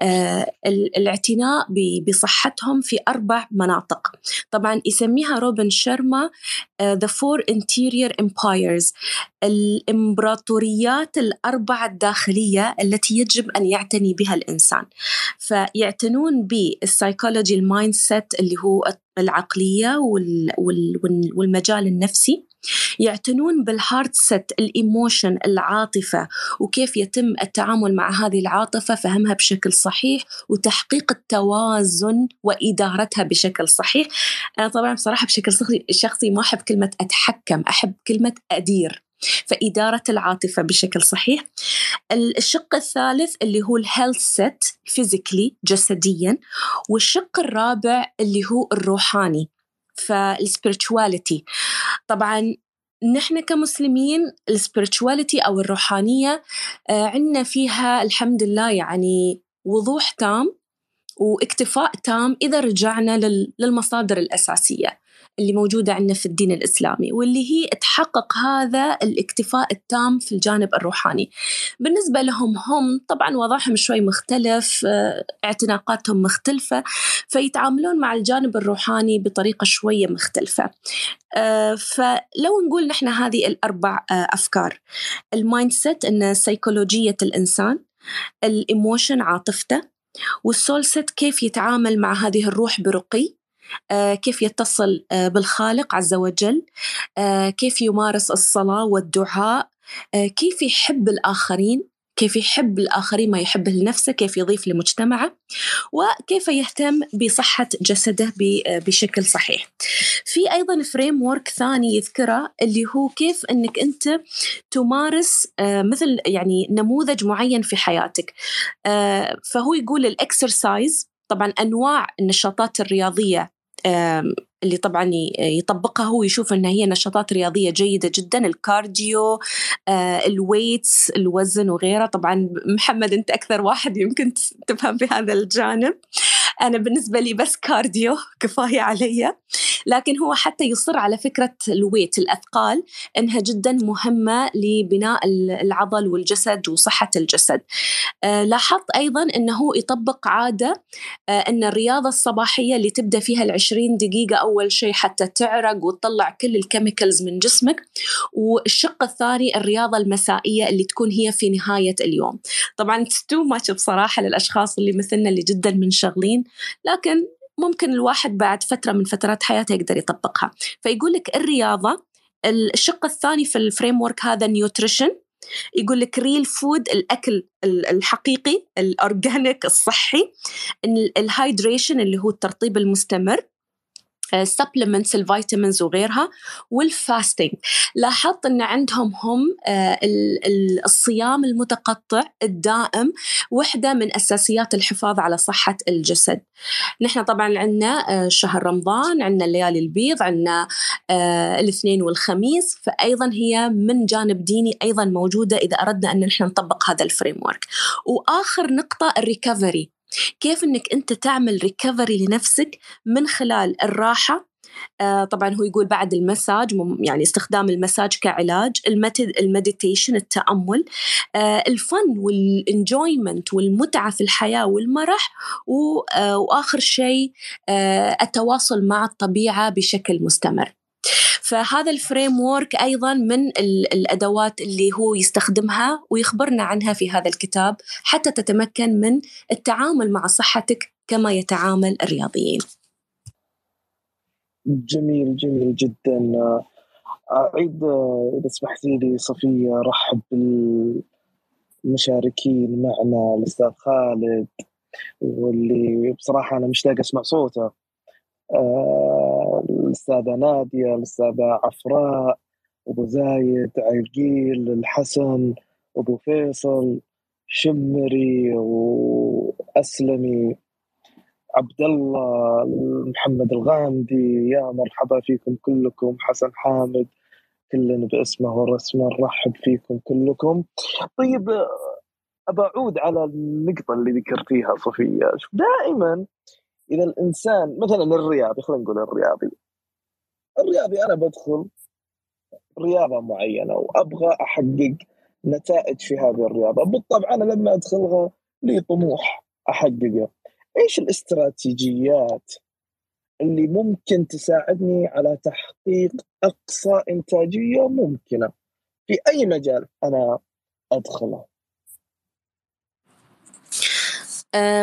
Speaker 2: آه، الاعتناء بصحتهم في أربع مناطق. طبعا يسميها روبن شرما آه، The Four Interior Empires. الإمبراطوريات الأربعة الداخلية التي يجب أن يعتني بها الإنسان. فيعتنون بال psychology ال mindset اللي هو العقلية والمجال النفسي. يعتنون بال heartset ال emotion العاطفة وكيف يتم التعامل مع هذه العاطفة فهمها بشكل صحيح وتحقيق التوازن وإدارتها بشكل صحيح. أنا طبعا بصراحة بشكل شخصي ما أحب كلمة أتحكم أحب كلمة أدير. فإدارة العاطفة بشكل صحيح. الشق الثالث اللي هو ال healthset physically جسديا. والشق الرابع اللي هو الروحاني فالسبirituality طبعا نحن كمسلمين السبirituality أو الروحانية آه، عندنا فيها الحمد لله يعني وضوح تام واكتفاء تام إذا رجعنا للمصادر الأساسية. اللي موجودة عندنا في الدين الإسلامي واللي هي تحقق هذا الاكتفاء التام في الجانب الروحاني. بالنسبة لهم هم طبعا وضعهم شوي مختلف آه، اعتناقاتهم مختلفة فيتعاملون مع الجانب الروحاني بطريقة شوية مختلفة. آه، فلو نقول نحن هذه الأربع آه، أفكار. ال mindset أن سيكولوجية الإنسان ال emotion عاطفته وال soulset كيف يتعامل مع هذه الروح برقي كيف يتصل بالخالق عز وجل كيف يمارس الصلاة والدعاء كيف يحب الآخرين كيف يحب الآخرين ما يحبه لنفسه كيف يضيف لمجتمعه وكيف يهتم بصحة جسده بشكل صحيح. في أيضا framework ثاني يذكره اللي هو كيف أنك أنت تمارس آه، مثل يعني نموذج معين في حياتك. آه، فهو يقول ال exercise طبعا أنواع النشاطات الرياضية اللي طبعا يطبقها هو يشوف إنها هي نشاطات رياضية جيدة جدا ال cardio آه، ال weights الوزن وغيره طبعا محمد أنت أكثر واحد يمكن تفهم في هذا الجانب. أنا بالنسبة لي بس cardio كفاية علي. لكن هو حتى يصر على فكرة ال weight الأثقال إنها جدا مهمة لبناء العضل والجسد وصحة الجسد. آه، لاحظت أيضا إنه يطبق عادة آه، إن الرياضة الصباحية اللي تبدأ فيها العشرين دقيقة أول شيء حتى تعرق وتطلع كل ال chemicals من جسمك. والشق الثاني الرياضة المسائية اللي تكون هي في نهاية اليوم. طبعا too much بصراحة للأشخاص اللي مثلنا اللي جدا منشغلين لكن ممكن الواحد بعد فترة من فترات حياته يقدر يطبقها. فيقول لك الرياضة الشق الثاني في ال framework هذا nutrition. يقول لك real food الأكل الحقيقي ال organic الصحي. ال hydration اللي هو الترطيب المستمر. supplements ال vitamins وغيرها وال fasting لاحظت إن عندهم هم آه، الصيام المتقطع الدائم وحدة من أساسيات الحفاظ على صحة الجسد. نحن طبعا عندنا آه، شهر رمضان عندنا الليالي البيض عندنا آه، الاثنين والخميس فايضا هي من جانب ديني أيضا موجودة إذا أردنا أن نحن نطبق هذا ال framework وآخر نقطة ال recovery كيف إنك أنت تعمل recovery لنفسك من خلال الراحة؟ آه طبعا هو يقول بعد المساج يعني استخدام المساج كعلاج ال meditation التأمل آه الفن وال enjoyment والمتعة في الحياة والمرح آه وآخر شيء آه التواصل مع الطبيعة بشكل مستمر. فهذا ال framework أيضا من الأدوات اللي هو يستخدمها ويخبرنا عنها في هذا الكتاب حتى تتمكن من التعامل مع صحتك كما يتعامل الرياضيين.
Speaker 1: جميل جميل جدا أعيد إذا سمحتي لي صفية رحب بالمشاركين معنا الأستاذ خالد واللي بصراحة أنا مشتاق أسمع صوته آه، الأستاذة نادية الأستاذة عفراء أبو زايد عقيل الحسن أبو فيصل شمري وأسلمي عبد الله محمد الغامدي يا مرحبا فيكم كلكم حسن حامد كلنا باسمه ورسمه نرحب فيكم كلكم. طيب ابى اعود على النقطة اللي ذكرتيها صفية. دائما إذا الإنسان مثلا الرياضي خلينا نقول الرياضي. الرياضي أنا بدخل رياضة معينة وأبغى أحقق نتائج في هذه الرياضة. بالطبع أنا لما أدخلها لي طموح احققه إيش الاستراتيجيات اللي ممكن تساعدني على تحقيق أقصى إنتاجية ممكنة في أي مجال أنا ادخله
Speaker 2: آه،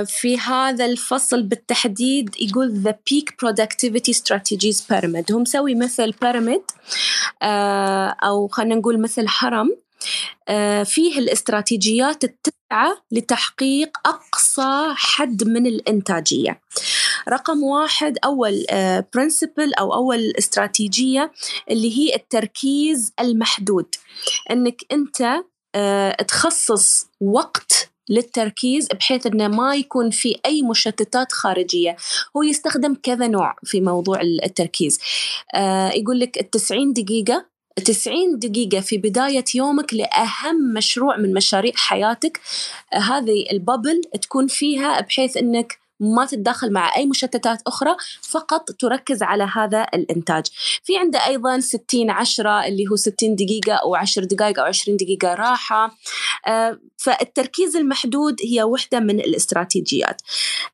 Speaker 2: في هذا الفصل بالتحديد يقول The Peak Productivity Strategies Pyramid. هو مسوي مثل بيراميد آه، أو خلينا نقول مثل هرم آه، فيه الاستراتيجيات التسعة لتحقيق أقصى حد من الإنتاجية. رقم واحد أول برنسبل أو أول استراتيجية اللي هي التركيز المحدود. أنك أنت تخصص وقت للتركيز بحيث إنه ما يكون في أي مشتتات خارجية. هو يستخدم كذا نوع في موضوع التركيز. آه يقول لك التسعين دقيقة 90 دقيقة في بداية يومك لأهم مشروع من مشاريع حياتك. آه هذه البابل تكون فيها بحيث أنك ما تتدخل مع أي مشتتات أخرى فقط تركز على هذا الإنتاج. في عنده أيضا 60 10 اللي هو 60 دقيقة أو 10 دقائق أو 20 دقيقة راحة. آه، فالتركيز المحدود هي وحدة من الاستراتيجيات.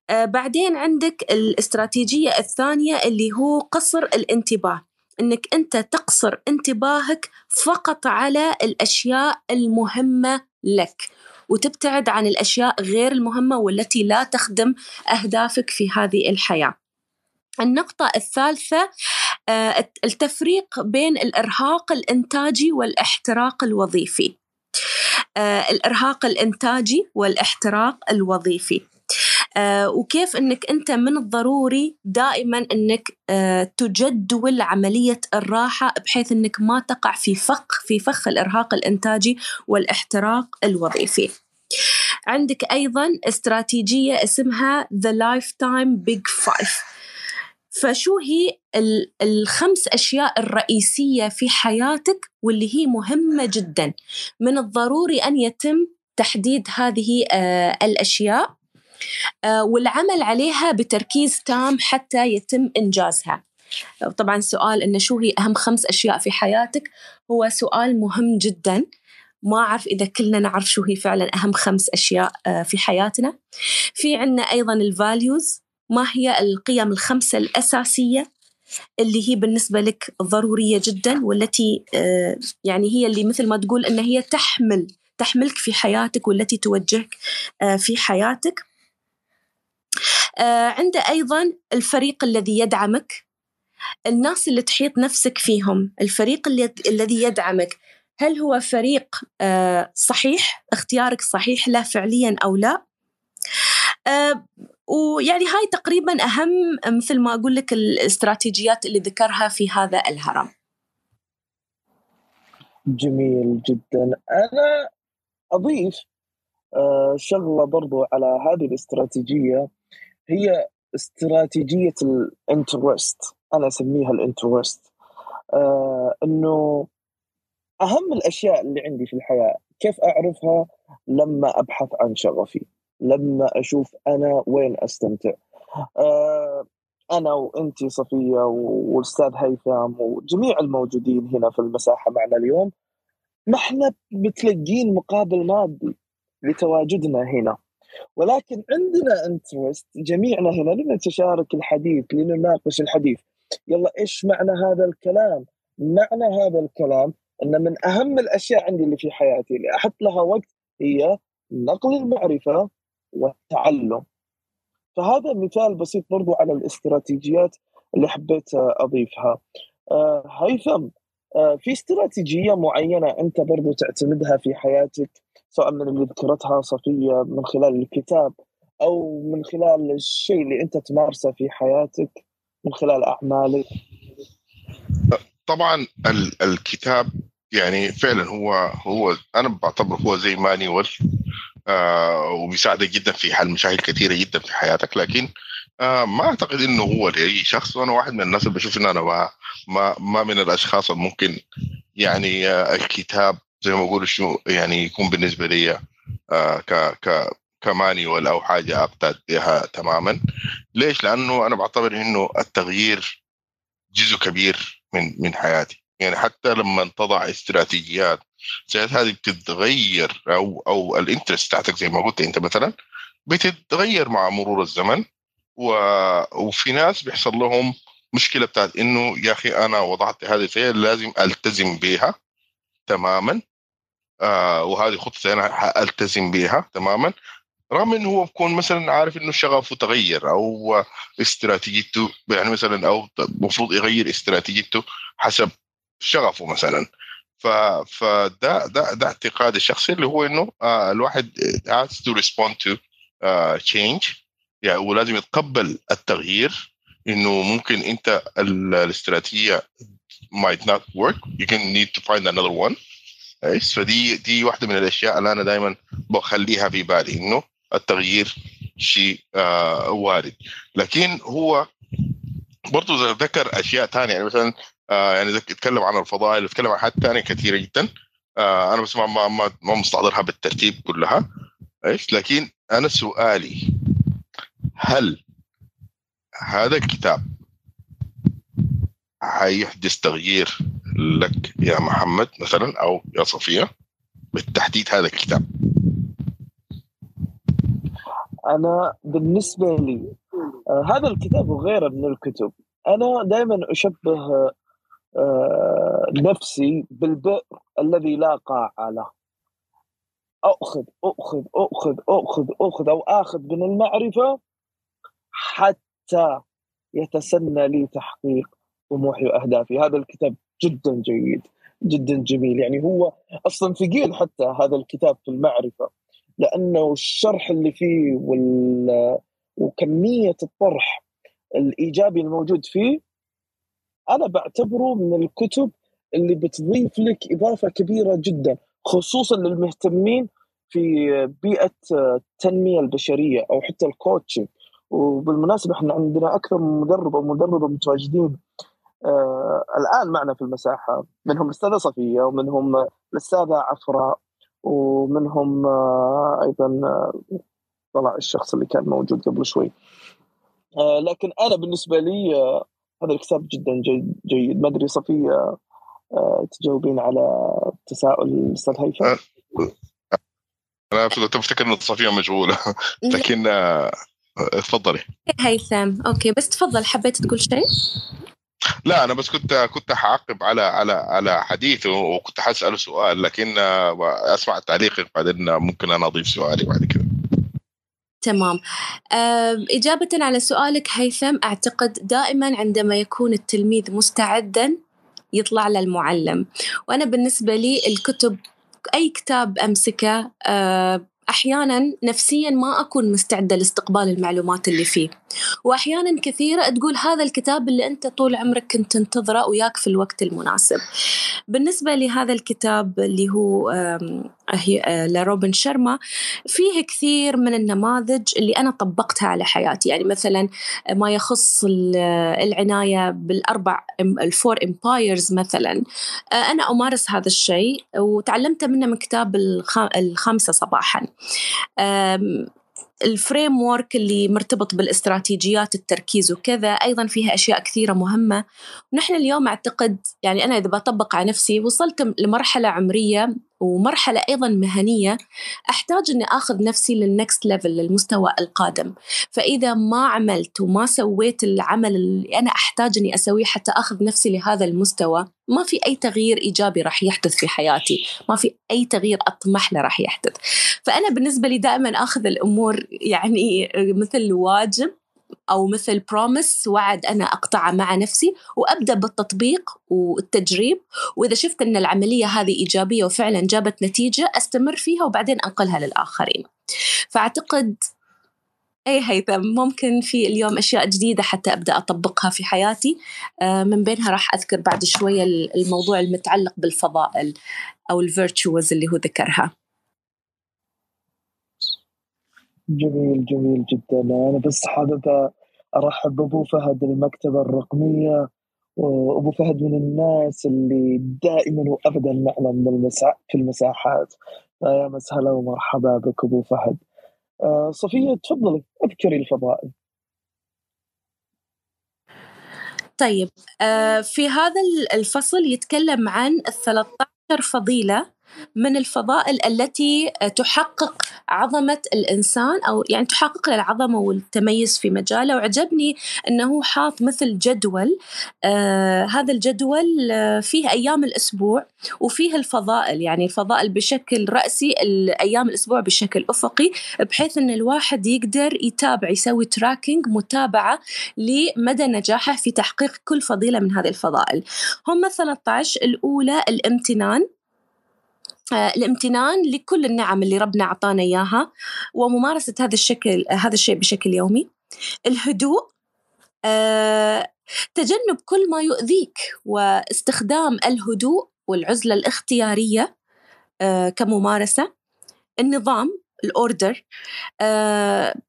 Speaker 2: آه، بعدين عندك الاستراتيجية الثانية اللي هو قصر الانتباه. إنك أنت تقصر انتباهك فقط على الأشياء المهمة لك. وتبتعد عن الأشياء غير المهمة والتي لا تخدم أهدافك في هذه الحياة. النقطة الثالثة آه، التفريق بين الإرهاق الإنتاجي والإحتراق الوظيفي آه، الإرهاق الإنتاجي والإحتراق الوظيفي وكيف إنك أنت من الضروري دائما إنك تجدول عملية الراحة بحيث إنك ما تقع في فخ في فخ الإرهاق الإنتاجي والإحتراق الوظيفي. عندك أيضا استراتيجية اسمها The Lifetime Big Five. فشو هي الخمس أشياء الرئيسية في حياتك واللي هي مهمة جدا؟ من الضروري أن يتم تحديد هذه آه، الأشياء. آه، والعمل عليها بتركيز تام حتى يتم إنجازها. طبعا سؤال إن شو هي أهم خمس أشياء في حياتك؟ هو سؤال مهم جدا. ما أعرف إذا كلنا نعرف شو هي فعلا أهم خمس أشياء آه، في حياتنا. في عنا أيضا الفاليوز ما هي القيم الخمسة الأساسية؟ اللي هي بالنسبة لك ضرورية جدا والتي آه، يعني هي اللي مثل ما تقول أن هي تحمل تحملك في حياتك والتي توجهك آه، في حياتك. آه، عنده أيضا الفريق الذي يدعمك الناس اللي تحيط نفسك فيهم الفريق الذي يدعمك. هل هو فريق صحيح؟ اختيارك صحيح لا فعليا أو لا؟ ويعني هاي تقريبا أهم مثل ما أقول لك الاستراتيجيات اللي ذكرها في هذا الهرم.
Speaker 1: جميل جدا. أنا أضيف آه، شغلة برضو على هذه الاستراتيجية. هي استراتيجية ال interest أنا أسميها ال interest آه، أنه أهم الأشياء اللي عندي في الحياة كيف أعرفها؟ لما أبحث عن شغفي لما أشوف أنا وين أستمتع. آه، أنا وانت صفية والأستاذ هيثم وجميع الموجودين هنا في المساحة معنا اليوم ما إحنا متلقين مقابل مادي لتواجدنا هنا. ولكن عندنا انترست جميعنا هنا لنتشارك الحديث لنناقش الحديث. يلا إيش معنى هذا الكلام؟ معنى هذا الكلام إن من أهم الأشياء عندي اللي في حياتي اللي أحط لها وقت هي نقل المعرفة والتعلم. فهذا مثال بسيط برضو على الاستراتيجيات اللي حبيت أضيفها. آه، هيثم في استراتيجية معينة أنت برضو تعتمدها في حياتك سواء من اللي ذكرتها صفية من خلال الكتاب أو من خلال الشيء اللي أنت تمارسه في حياتك من خلال أعمالك؟
Speaker 3: طبعا الكتاب يعني فعلا هو هو أنا بعتبره هو زي مانيوال آه وبيساعدك جدا في حل مشاكل كثيرة جدا في حياتك لكن آه ما أعتقد إنه هو لأي شخص. وأنا واحد من الناس اللي بشوف إن أنا ما ما, من الأشخاص الممكن يعني آه الكتاب زي ما بقول شو يعني يكون بالنسبة لي آه ك ك كمانيوال أو حاجة اقتد بها تماما. ليش؟ لأنه أنا بعتبر إنه التغيير جزء كبير من من حياتي. يعني حتى لما تضع استراتيجيات زي هذه بتتغير أو أو الإنترست بتاعتك زي ما قلت أنت مثلا بتتغير مع مرور الزمن. و... وفي ناس بيحصل لهم مشكلة بتاعت إنه يا أخي أنا وضعت هذه الشيء لازم ألتزم بها تماما. آه وهذه خطتي أنا التزم بها تماما. رغم إنه هو بكون مثلا عارف إنه شغفه تغير أو استراتيجيته يعني مثلا أو المفروض يغير استراتيجيته حسب شغفه مثلا. ف فده ده ده اعتقادي الشخصي اللي هو إنه آه الواحد has to respond to uh, change. يعني ولازم يتقبل التغيير إنه ممكن أنت الاستراتيجية might not work. You can need to find another one. كويس فدي دي واحدة من الأشياء اللي أنا دائما بخليها في بالي إنه التغيير شيء آه وارد. لكن هو برضه ذكر أشياء ثانية يعني مثلا آه يعني يتكلم عن الفضائل يتكلم عن حاجات ثانية كثيرة جدا. آه أنا بس ما ما ما مستحضرها بالترتيب كلها. إيش لكن أنا سؤالي هل هذا الكتاب حيحدث تغيير لك يا محمد مثلا أو يا صفية بالتحديد هذا الكتاب؟
Speaker 1: أنا بالنسبة لي آه هذا الكتاب وغيره من الكتب. أنا دائما أشبه آه، نفسي بالبئر الذي لا قاع له. أخذ أخذ أخذ أخذ أخذ أو آخذ من المعرفة حتى يتسنى لي تحقيق طموحي وأهدافي. هذا الكتاب جدا جيد جدا جميل. يعني هو أصلا ثقيل حتى هذا الكتاب في المعرفة لأنه الشرح اللي فيه وال... وكمية الطرح الإيجابي الموجود فيه أنا بعتبره من الكتب اللي بتضيف لك إضافة كبيرة جدا خصوصا للمهتمين في بيئة التنمية البشرية أو حتى الكوتشنج وبالمناسبة إحنا عندنا أكثر من مدرب أو مدربة متواجدين آه الآن معنا في المساحة منهم الأستاذة صفية ومنهم الأستاذة عفراء ومنهم آه أيضا آه طلع الشخص اللي كان موجود قبل شوي. آه لكن أنا بالنسبة لي آه هذا الكتاب جدا جيد, جيد. ما أدري صفية آه تجاوبين على تساؤل الاستاذ هيثم
Speaker 3: آه، أنا أفتكر إن صفية مشغوله لكن آه تفضلي
Speaker 2: هيثم أوكي بس تفضل حبيت تقول شيء؟
Speaker 3: لا أنا بس كنت كنت حعقب على على على حديثه وكنت حاساله سؤال لكن أسمع تعليقك بعدين ممكن أنا أضيف سؤالي بعد كذا
Speaker 2: تمام. إجابة على سؤالك هيثم أعتقد دائما عندما يكون التلميذ مستعدا يطلع للمعلم. وأنا بالنسبة لي الكتب أي كتاب أمسكه أحيانا نفسيا ما أكون مستعدة لاستقبال المعلومات اللي فيه. وأحيانا كثيرة تقول هذا الكتاب اللي أنت طول عمرك كنت تنتظره وياك في الوقت المناسب. بالنسبة لهذا الكتاب اللي هو آه، لروبن شرما فيه كثير من النماذج اللي أنا طبقتها على حياتي. يعني مثلا ما يخص العناية بالأربع ال four empires مثلا. آه، أنا أمارس هذا الشيء وتعلمته منه من كتاب الخامسة صباحا. ال framework اللي مرتبط بالاستراتيجيات التركيز وكذا أيضا فيها أشياء كثيرة مهمة. ونحن اليوم أعتقد يعني أنا إذا بطبق على نفسي وصلت لمرحلة عمرية ومرحلة أيضا مهنية أحتاج أني أخذ نفسي لل next level للمستوى القادم. فإذا ما عملت وما سويت العمل اللي أنا أحتاج أني أسويه حتى أخذ نفسي لهذا المستوى ما في أي تغيير إيجابي راح يحدث في حياتي. ما في أي تغيير أطمح له راح يحدث. فأنا بالنسبة لي دائما أخذ الأمور يعني مثل واجب. أو مثل promise وعد أنا أقطعه مع نفسي وأبدأ بالتطبيق والتجريب. وإذا شفت أن العملية هذه إيجابية وفعلا جابت نتيجة أستمر فيها وبعدين أنقلها للآخرين. فأعتقد أي هيثم ممكن في اليوم أشياء جديدة حتى أبدأ أطبقها في حياتي. آه، من بينها راح أذكر بعد شوية الموضوع المتعلق بالفضائل أو ال virtues اللي هو ذكرها.
Speaker 1: جميل جميل جدا. أنا بس حابب أرحب بأبو فهد المكتبة الرقمية وأبو فهد من الناس اللي دائما وأبدا معنا. في المساحات. يا مسهلا ومرحبا بك أبو فهد. آه صفية تفضلي اذكري الفضائل.
Speaker 2: طيب آه في هذا الفصل يتكلم عن ال 13 فضيلة من الفضائل التي تحقق عظمة الإنسان أو يعني تحقق له العظمة والتميز في مجاله. وعجبني أنه حاط مثل جدول آه هذا الجدول آه فيه أيام الأسبوع وفيه الفضائل. يعني الفضائل بشكل رأسي أيام الأسبوع بشكل أفقي بحيث أن الواحد يقدر يتابع يسوي تراكنج متابعة لمدى نجاحه في تحقيق كل فضيلة من هذه الفضائل. هم 13 الأولى الامتنان. الامتنان لكل النعم اللي ربنا أعطانا إياها وممارسة هذا الشكل هذا الشيء بشكل يومي. الهدوء آه، تجنب كل ما يؤذيك واستخدام الهدوء والعزلة الاختيارية آه، كممارسة. النظام الأوردر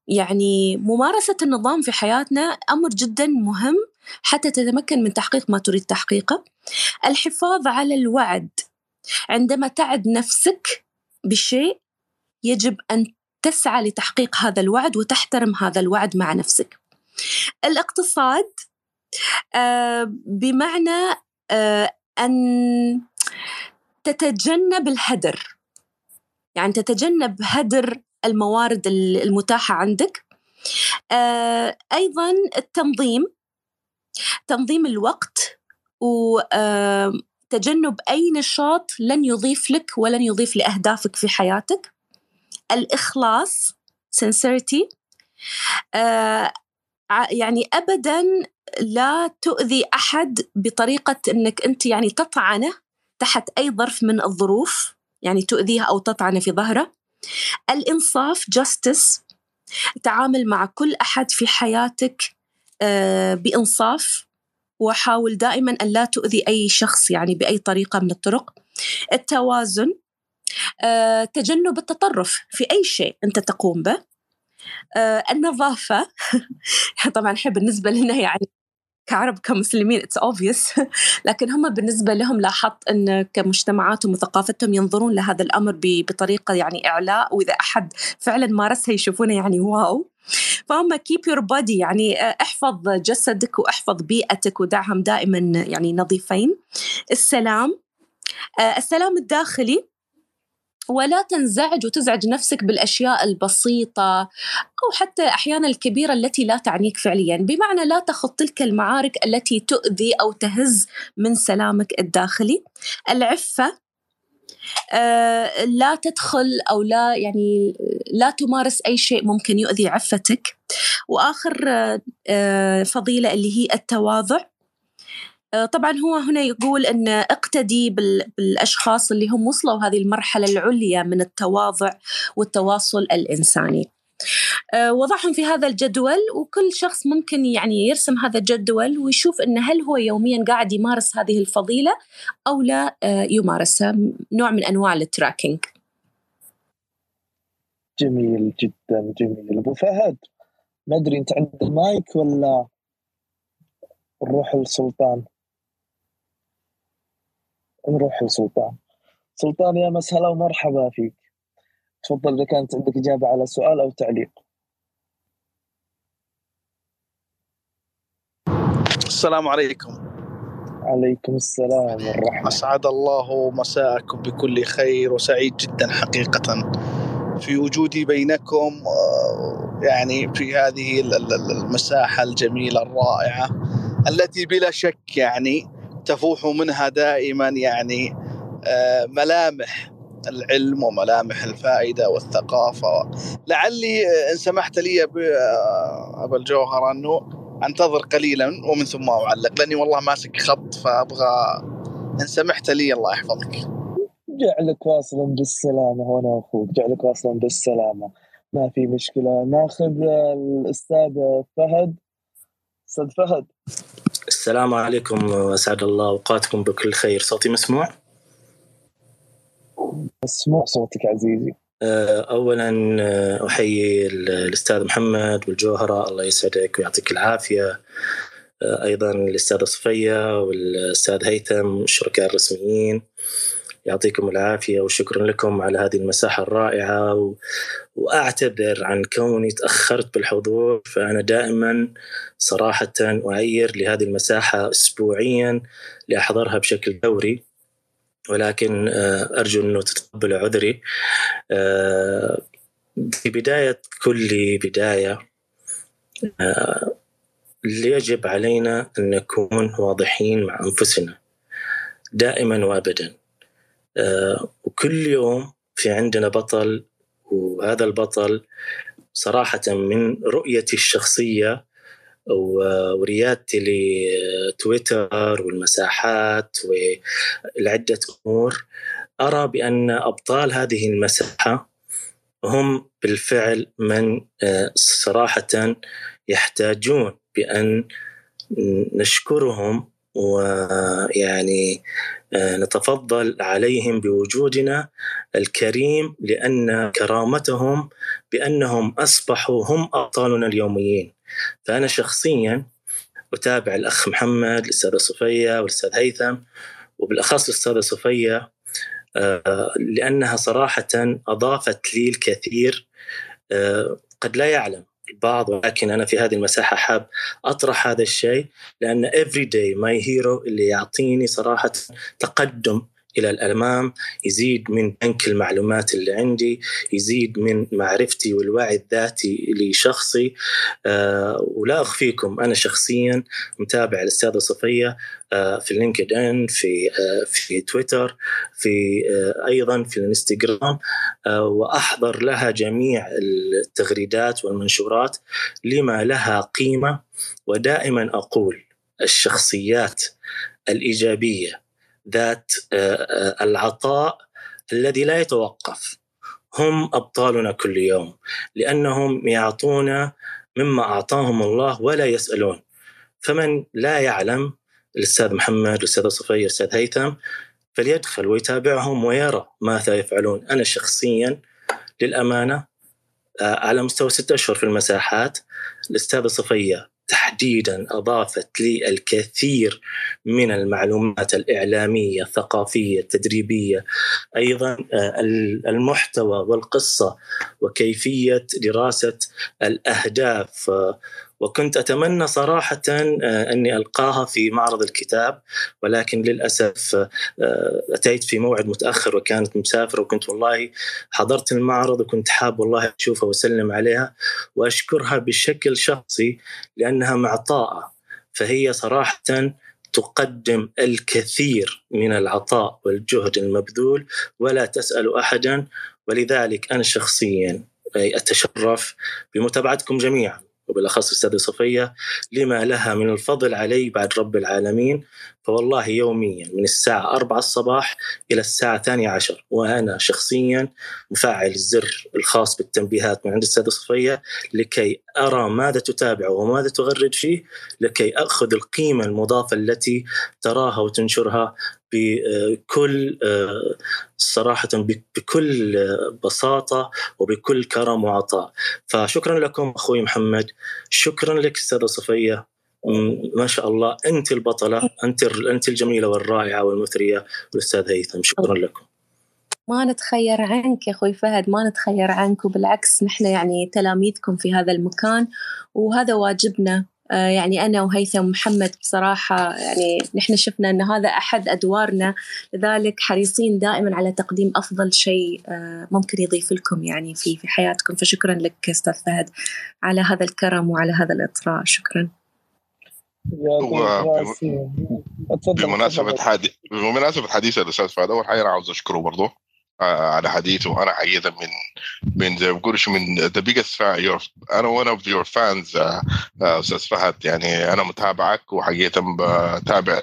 Speaker 2: يعني ممارسة النظام في حياتنا أمر جدا مهم حتى تتمكن من تحقيق ما تريد تحقيقه. الحفاظ على الوعد. عندما تعد نفسك بشيء يجب أن تسعى لتحقيق هذا الوعد وتحترم هذا الوعد مع نفسك. الاقتصاد آه بمعنى آه أن تتجنب الهدر. يعني تتجنب هدر الموارد المتاحة عندك. آه أيضا التنظيم تنظيم الوقت و تجنب أي نشاط لن يضيف لك ولن يضيف لأهدافك في حياتك. الإخلاص sincerity آه يعني ابدا لا تؤذي أحد بطريقة إنك أنت يعني تطعنه تحت أي ظرف من الظروف يعني تؤذيه أو تطعنه في ظهره. الإنصاف justice تعامل مع كل أحد في حياتك آه، بإنصاف. وحاول دائما أن لا تؤذي أي شخص يعني بأي طريقة من الطرق. التوازن آه، تجنب التطرف في أي شيء أنت تقوم به. آه، النظافة. (laughs) طبعا بالنسبة لنا يعني كعرب كمسلمين it's obvious (laughs) لكن هم بالنسبة لهم لاحظت إن كمجتمعاتهم وثقافتهم ينظرون لهذا الأمر بطريقة يعني إعلاء وإذا أحد فعلا مارسها يشوفونه يعني wow. فهم keep your body يعني آه، احفظ جسدك واحفظ بيئتك ودعهم دائما يعني نظيفين. السلام آه، السلام الداخلي ولا تنزعج وتزعج نفسك بالأشياء البسيطة أو حتى أحيانا الكبيرة التي لا تعنيك فعليا، بمعنى لا تخض تلك المعارك التي تؤذي أو تهز من سلامك الداخلي. العفة آه لا تدخل أو لا يعني لا تمارس أي شيء ممكن يؤذي عفتك. وآخر آه فضيلة اللي هي التواضع آه، طبعا هو هنا يقول أن اقتدي بالأشخاص اللي هم وصلوا هذه المرحلة العليا من التواضع والتواصل الإنساني. آه، وضعهم في هذا الجدول وكل شخص ممكن يعني يرسم هذا الجدول ويشوف انه هل هو يوميا قاعد يمارس هذه الفضيلة أو لا آه، يمارسها نوع من أنواع التراكينج.
Speaker 1: جميل جدا جميل أبو فهد ما أدري أنت عندك مايك ولا نروح لسلطان نروح لسلطان. سلطان يا مسهلا ومرحبا فيك. تفضل إذا كانت عندك إجابة على سؤال أو تعليق.
Speaker 5: السلام عليكم.
Speaker 1: عليكم السلام والرحمة.
Speaker 5: أسعد الله مساءكم بكل خير وسعيد جدا حقيقة. في وجودي بينكم آه، يعني في هذه المساحة الجميلة الرائعة التي بلا شك يعني تفوح منها دائما يعني آه، ملامح العلم وملامح الفائدة والثقافة. لعلي آه، إن سمحت لي آه، ابا الجوهر أنه أنتظر قليلا ومن ثم أعلق لأني والله ماسك خط فأبغى إن سمحت لي الله يحفظك.
Speaker 1: جعلك واصلا بالسلامة وأنا أخوك جعلك واصلا بالسلامة. ما في مشكلة. ناخذ الاستاذ فهد. أستاذ فهد.
Speaker 6: السلام عليكم واسعد الله أوقاتكم بكل خير. صوتي مسموع؟
Speaker 1: مسموع صوتك عزيزي.
Speaker 6: آه، اولا آه، أحيي الأستاذ محمد والجوهرة. الله يسعدك ويعطيك العافية. آه، أيضا الأستاذة صفية والأستاذ هيثم الشركاء الرسميين. يعطيكم العافية وشكرا لكم على هذه المساحة الرائعة و... وأعتذر عن كوني تأخرت بالحضور فأنا دائما صراحة أعير لهذه المساحة اسبوعيا لأحضرها بشكل دوري ولكن آه، أرجو أنه تتقبلوا عذري. آه، في بداية كل بداية آه، يجب علينا أن نكون واضحين مع أنفسنا دائما وابدا. وكل يوم في عندنا بطل وهذا البطل صراحة من رؤيتي الشخصية وريادتي لتويتر والمساحات ولعدة أمور أرى بأن أبطال هذه المساحة هم بالفعل من آه، صراحة يحتاجون بأن نشكرهم ويعني آه، نتفضل عليهم بوجودنا الكريم لأن كرامتهم بأنهم أصبحوا هم أبطالنا اليوميين. فأنا شخصيا أتابع الأخ محمد، الأستاذة صفية والأستاذ هيثم وبالأخص الأستاذة صفية آه، لأنها صراحة أضافت لي الكثير آه، قد لا يعلم البعض ولكن أنا في هذه المساحة حاب أطرح هذا الشيء لأن everyday my hero اللي يعطيني صراحة تقدم. إلى الامام يزيد من بنك المعلومات اللي عندي يزيد من معرفتي والوعي الذاتي لشخصي. آه ولا أخفيكم أنا شخصيا متابع الاستاذه صفية آه في لينكد ان في آه في تويتر في آه أيضا في الإنستغرام. آه وأحضر لها جميع التغريدات والمنشورات لما لها قيمة. ودائما أقول الشخصيات الإيجابية ذات آه، آه، العطاء الذي لا يتوقف. هم أبطالنا كل يوم لأنهم يعطونا مما أعطاهم الله ولا يسألون. فمن لا يعلم الأستاذ محمد الأستاذ صفيه الأستاذ هيثم فليدخل ويتابعهم ويرى ماذا يفعلون. أنا شخصيا للأمانة آه، على مستوى ستة أشهر في المساحات الأستاذة صفية تحديدا أضافت لي الكثير من المعلومات الإعلامية الثقافية التدريبية. أيضا آه، المحتوى والقصة وكيفية دراسة الأهداف آه، وكنت أتمنى صراحة آه، أني ألقاها في معرض الكتاب ولكن للأسف آه، أتيت في موعد متأخر وكانت مسافرة وكنت والله حضرت المعرض وكنت حاب والله أشوفها وأسلم عليها وأشكرها بشكل شخصي لأنها معطاءة. فهي صراحة تقدم الكثير من العطاء والجهد المبذول ولا تسأل احدا ولذلك أنا شخصيا أتشرف بمتابعتكم جميعا. وبالأخص السيده صفية لما لها من الفضل علي بعد رب العالمين فوالله يوميا من الساعة 4 الصباح إلى الساعة 12 وأنا شخصيا مفعل الزر الخاص بالتنبيهات من عند السيدة صفية لكي أرى ماذا تتابع وماذا تغرد فيه لكي أخذ القيمة المضافة التي تراها وتنشرها بكل صراحة بكل بساطة وبكل كرم وعطاء. فشكرا لكم أخوي محمد. شكرا لك أستاذة صفية. ما شاء الله أنت البطلة أنت أنت الجميلة والرائعة والمثرية والأستاذ هيثم. شكرا لكم.
Speaker 2: ما نتخير عنك يا أخوي فهد ما نتخير عنك وبالعكس نحن يعني تلاميذكم في هذا المكان وهذا واجبنا. آه، يعني أنا وهيثم محمد بصراحة يعني نحن شفنا أن هذا أحد أدوارنا لذلك حريصين دائما على تقديم أفضل شيء آه، ممكن يضيف لكم يعني في في حياتكم. فشكرا لك أستاذ فهد على هذا الكرم وعلى هذا الإطراء. شكرا.
Speaker 3: بمناسبة حديث بمناسبة حديث الأستاذ فهد أول حاجة أنا عاوز أشكره برضه آه، على حديثه. أنا حقيقة من من زي ما بقول من the biggest أنا one of your fans أستاذ فهد. يعني أنا متابعك وحقيقة بتابع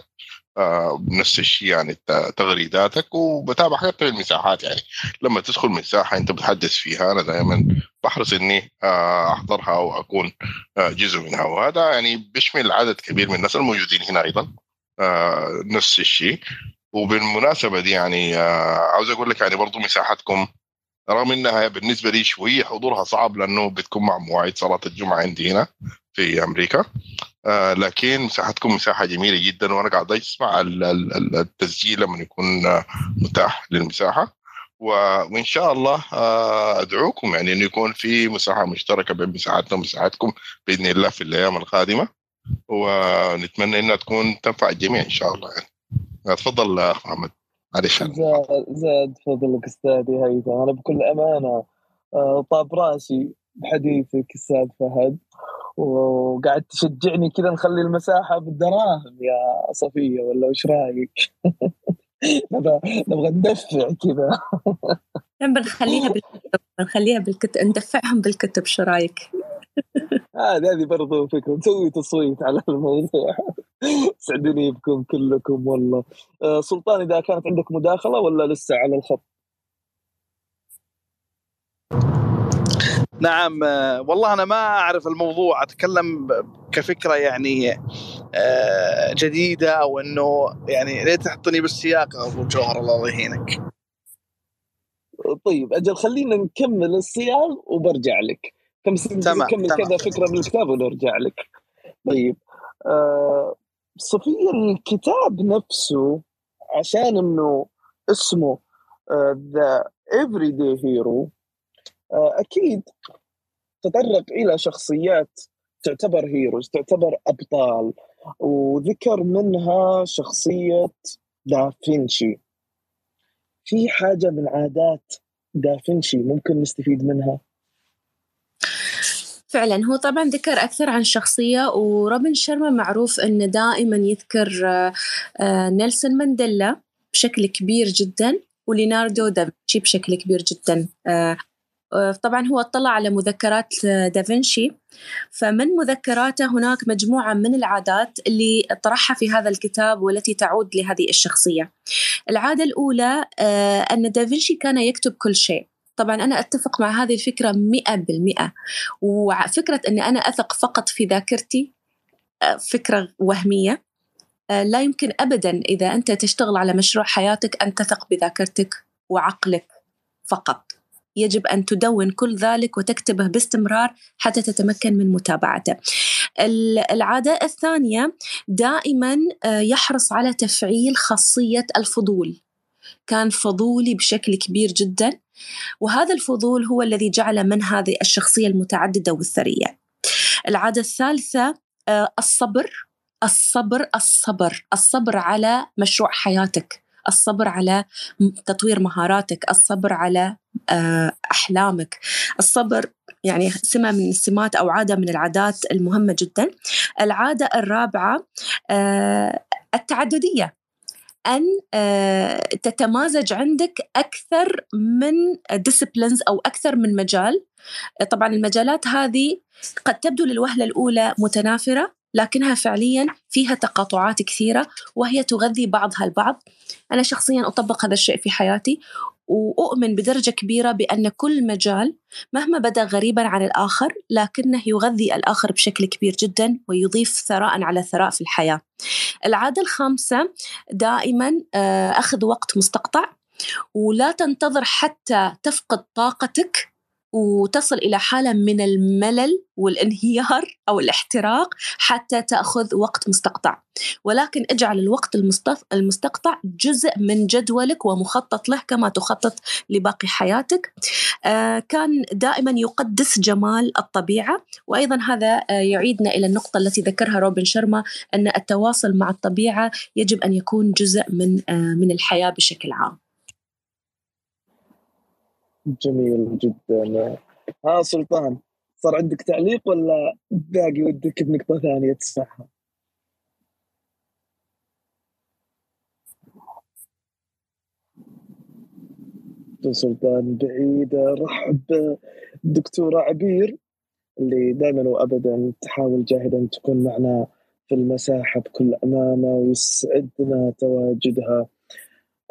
Speaker 3: بنفس الشيء يعني تغريداتك وبتابع حتى المساحات يعني. لما تدخل مساحة أنت بتحدث فيها أنا دائما بحرص إني آه، أحضرها واكون جزء منها. وهذا يعني بيشمل عدد كبير من الناس الموجودين هنا أيضا نفس الشيء. وبالمناسبة دي يعني آه، عاوز أقول لك يعني برضو مساحتكم رغم إنها بالنسبة لي شوية حضورها صعب لأنه بتكون مع مواعيد صلاة الجمعة عندي هنا في أمريكا. آه لكن مساحتكم مساحة جميلة جدا وأنا قاعد أسمع التسجيل لما يكون آه، متاح للمساحة. وإن شاء الله آه، أدعوكم يعني إنه يكون في مساحة مشتركة بين مساحتنا ومساحتكم بإذن الله في الأيام القادمة. ونتمنى إنها تكون تنفع الجميع إن شاء الله يعني. تفضل أخ محمد. معلش
Speaker 1: زاد فضلك استاذي هيثم. أنا بكل أمانة آه، طاب رأسي بحديثك أستاذ فهد. وقاعد تشجعني كذا نخلي المساحة بالدراهم يا صفية ولا وش رأيك؟ (laughs) نبغى نبغى ندفع كذا
Speaker 2: بنخليها (laughs) بالكتب بنخليها بالكتب ندفعهم بالكتب شو رأيك؟
Speaker 1: هذه هذه برضو فكرة نسوي تصويت على الموضوع (laughs) سعدني بكم كلكم والله آه، سلطان إذا كانت عندك مداخلة ولا لسه على الخط
Speaker 5: نعم آه، والله أنا ما أعرف الموضوع أتكلم كفكرة يعني آه، جديدة أو إنه يعني ليه تحطني بالسياق أبو جوهر الله يهينك.
Speaker 1: طيب أجل خلينا نكمل السياق وبرجع لك. كم تمام كمل كذا فكرة من الكتاب ونرجع لك. طيب آه صفية الكتاب نفسه عشان إنه اسمه the everyday hero أكيد تطرق إلى شخصيات تعتبر heroes تعتبر أبطال وذكر منها شخصية دافنشي في حاجة من عادات دافنشي ممكن نستفيد منها؟
Speaker 2: فعلا هو طبعا ذكر أكثر عن شخصية وروبن شرما معروف أنه دائما يذكر آه، آه، نيلسون مانديلا بشكل كبير جدا وليناردو دافنشي بشكل كبير جدا آه، طبعا هو اطلع على مذكرات دافنشي. فمن مذكراته هناك مجموعة من العادات اللي طرحها في هذا الكتاب والتي تعود لهذه الشخصية. العادة الأولى أن دافنشي كان يكتب كل شيء. طبعا أنا أتفق مع هذه الفكرة مئة بالمئة. وفكرة أني أنا أثق فقط في ذاكرتي آه، فكرة وهمية. آه، لا يمكن أبدا إذا أنت تشتغل على مشروع حياتك أن تثق بذاكرتك وعقلك فقط. يجب أن تدون كل ذلك وتكتبه باستمرار حتى تتمكن من متابعته. العادة الثانية دائما آه، يحرص على تفعيل خاصية الفضول. كان فضولي بشكل كبير جدا وهذا الفضول هو الذي جعل من هذه الشخصية المتعددة والثرية. العادة الثالثة آه، الصبر. الصبر الصبر. الصبر على مشروع حياتك. الصبر على تطوير مهاراتك الصبر على آه، أحلامك. الصبر يعني سمة من السمات أو عادة من العادات المهمة جدا. العادة الرابعة آه، التعددية. أن آه، تتمازج عندك أكثر من ديسبلينز أو أكثر من مجال. طبعا المجالات هذه قد تبدو للوهلة الأولى متنافرة لكنها فعليا فيها تقاطعات كثيرة وهي تغذي بعضها البعض. أنا شخصيا أطبق هذا الشيء في حياتي وأؤمن بدرجة كبيرة بأن كل مجال مهما بدأ غريبا عن الآخر لكنه يغذي الآخر بشكل كبير جدا ويضيف ثراء على ثراء في الحياة. العادة الخامسة دائما آه، أخذ وقت مستقطع ولا تنتظر حتى تفقد طاقتك وتصل إلى حالة من الملل والانهيار أو الاحتراق حتى تأخذ وقت مستقطع. ولكن اجعل الوقت المستقطع جزء من جدولك ومخطط له كما تخطط لباقي حياتك. آه، كان دائما يقدس جمال الطبيعة. وأيضا هذا آه، يعيدنا إلى النقطة التي ذكرها روبن شرما أن التواصل مع الطبيعة يجب أن يكون جزء من آه، من الحياة بشكل عام.
Speaker 1: جميل جدا. ها سلطان صار عندك تعليق ولا باقي ودك بنقطة ثانية تسمعها؟ سلطان بعيد رحب. دكتورة عبير اللي دائما وابدا تحاول جاهدا تكون معنا في المساحة بكل أمانة ويسعدنا تواجدها.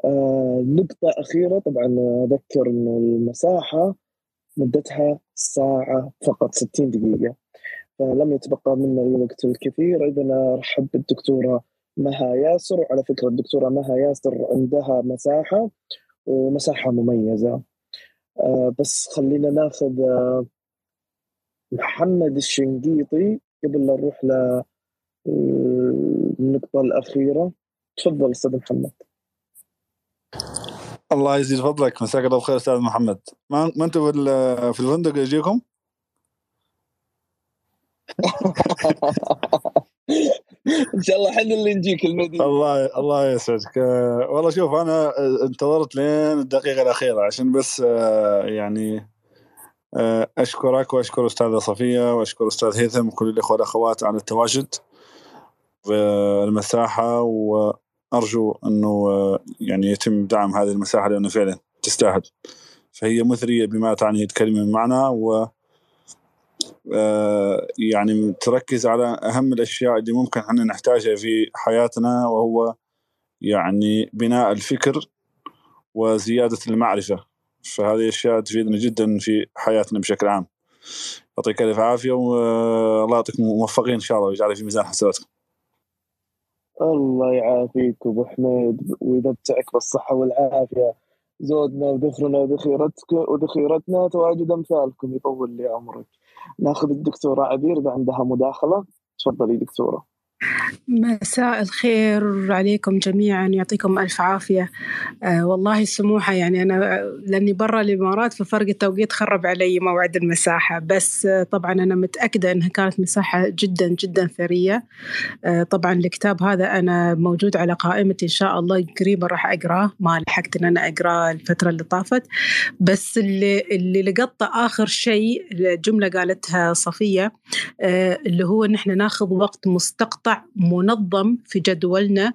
Speaker 1: آه نقطة أخيرة. طبعا أذكر إنه المساحة مدتها ساعة فقط 60 دقيقة. فلم يتبقى منا الوقت الكثير. إذا أرحب بالدكتورة مها ياسر. وعلى فكرة الدكتورة مها ياسر عندها مساحة ومساحة مميزة. آه بس خلينا ناخذ آه محمد الشنقيطي قبل لا نروح للنقطة الأخيرة. تفضل أستاذ محمد.
Speaker 7: الله يزيد فضلك. مساك الله بخير أستاذ محمد. ما ما أنتم في الفندق يجيكم؟ (laughs)
Speaker 1: إن شاء الله إحنا اللي نجيك المدينة.
Speaker 7: الله الله يسعدك. آه، والله شوف أنا آه، انتظرت لين الدقيقة الأخيرة عشان بس آه، يعني أشكرك وأشكر أستاذة صفية وأشكر أستاذ هيثم وكل الإخوة والأخوات على التواجد في المساحه و أرجو أنه آه، يعني يتم دعم هذه المساحة لأنه فعلا تستاهل. فهي مثرية بما تعنيه الكلمة معنا و آه، يعني تركز على أهم الأشياء اللي ممكن إحنا نحتاجها في حياتنا وهو يعني بناء الفكر وزيادة المعرفة. فهذه اشياء تفيدنا جدا في حياتنا بشكل عام. يعطيك ألف عافية والله يعطيكم موفقين إن شاء الله ويجعل في ميزان حسناتكم.
Speaker 1: الله يعافيك أبو حميد ويمتعك بالصحة والعافية. زودنا وذخرنا وذخيرتك وذخيرتنا تواجد أمثالكم يطول لي عمرك. ناخذ الدكتورة عبير إذا عندها مداخلة. تفضلي دكتورة.
Speaker 8: مساء الخير عليكم جميعا يعطيكم ألف عافية. آه والله السموحة يعني أنا لأني برا الإمارات ففرق التوقيت خرب علي موعد المساحة. بس آه طبعا أنا متأكدة أنها كانت مساحة جدا جدا ثرية. آه طبعا الكتاب هذا أنا موجود على قائمتي إن شاء الله قريبا راح أقرأه. ما لحقت أن أنا أقرأه الفترة اللي طافت. بس اللي, اللي لقطه آخر شيء جملة قالتها صفية آه اللي هو أن إحنا ناخذ وقت مستقطع منظم في جدولنا.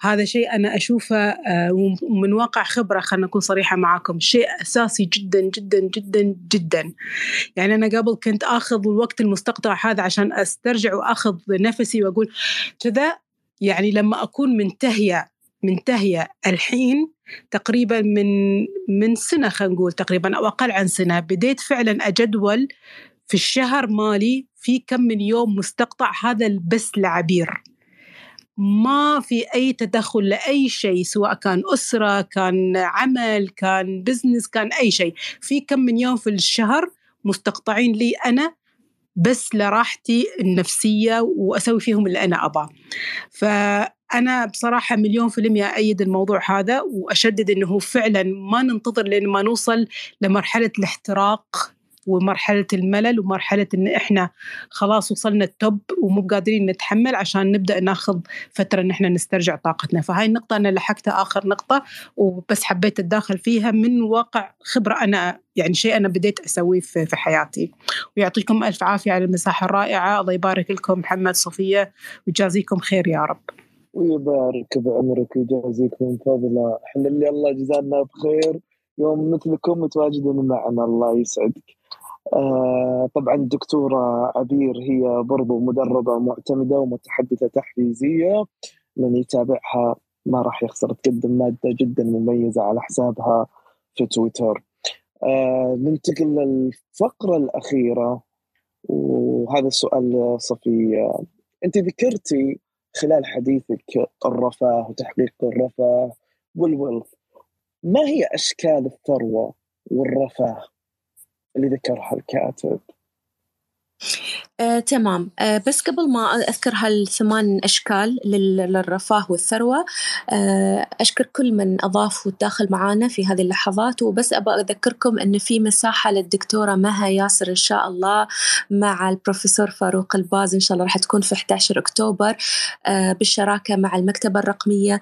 Speaker 8: هذا شيء أنا أشوفه آه، من واقع خبرة خلنا نكون صريحة معاكم. شيء أساسي جدا جدا جدا جدا. يعني أنا قبل كنت أخذ الوقت المستقطع هذا عشان أسترجع وأخذ نفسي وأقول كذا. يعني لما أكون منتهية منتهية الحين تقريبا من من سنة خلينا نقول تقريبا أو أقل عن سنة بديت فعلا أجدول في الشهر مالي في كم من يوم مستقطع هذا بس لعبير. ما في أي تدخل لأي شيء سواء كان أسرة كان عمل كان بزنس كان أي شيء. في كم من يوم في الشهر مستقطعين لي أنا بس لراحتي النفسية وأسوي فيهم اللي أنا أبغاه. فأنا بصراحة مليون في المية أيد الموضوع هذا وأشدد أنه فعلا ما ننتظر لين ما نوصل لمرحلة الاحتراق ومرحلة الملل ومرحلة إن إحنا خلاص وصلنا التوب ومو قادرين نتحمل عشان نبدأ ناخذ فترة إن إحنا نسترجع طاقتنا. فهاي النقطة أنا لحقتها آخر نقطة وبس حبيت أتداخل فيها من واقع خبرة أنا يعني شيء أنا بديت أسويه في, في حياتي. ويعطيكم ألف عافية على المساحة الرائعة. الله يبارك لكم. محمد صفية ويجازيكم خير يا رب.
Speaker 1: ويبارك بعمرك ويجازيك من فضله إحنا اللي الله جزانا بخير. يوم مثلكم متواجدين معنا. الله يسعدك. طبعا الدكتورة عبير هي برضو مدربة معتمدة ومتحدثة تحفيزية. من يتابعها ما راح يخسر تقدم مادة جدا مميزة على حسابها في تويتر. آه ننتقل للفقرة الأخيرة. وهذا السؤال صفية أنت ذكرتي خلال حديثك الرفاه وتحقيق الرفاه والولف ما هي أشكال الثروة والرفاه؟ اللي ذكرها الكاتب.
Speaker 2: آه، تمام. آه، بس قبل ما أذكر هالثمان أشكال للرفاه والثروة آه، أشكر كل من أضاف وتداخل معنا في هذه اللحظات. وبس أبغى أذكركم أن في مساحة للدكتورة مها ياسر إن شاء الله مع البروفيسور فاروق الباز. إن شاء الله راح تكون في 11 أكتوبر آه، بالشراكة مع المكتبة الرقمية.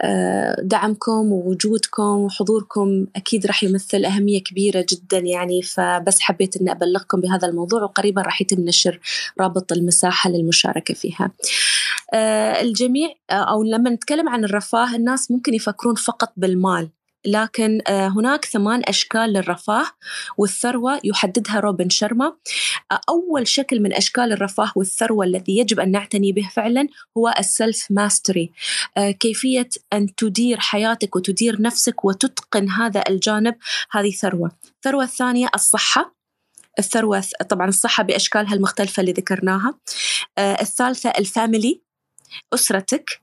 Speaker 2: آه، دعمكم ووجودكم وحضوركم أكيد راح يمثل أهمية كبيرة جدا يعني. فبس حبيت أن أبلغكم بهذا الموضوع وقريبا راح يتم نشر رابط المساحة للمشاركة فيها. آه، الجميع آه، أو لما نتكلم عن الرفاه الناس ممكن يفكرون فقط بالمال لكن آه، هناك ثمان أشكال للرفاه والثروة يحددها روبن شرما. أول شكل من أشكال الرفاه والثروة الذي يجب أن نعتني به فعلا هو ال self mastery كيفية أن تدير حياتك وتدير نفسك وتتقن هذا الجانب هذه ثروة. الثروة الثانية الصحة. الثروة طبعا الصحة بأشكالها المختلفة اللي ذكرناها. آه الثالثة ال family أسرتك.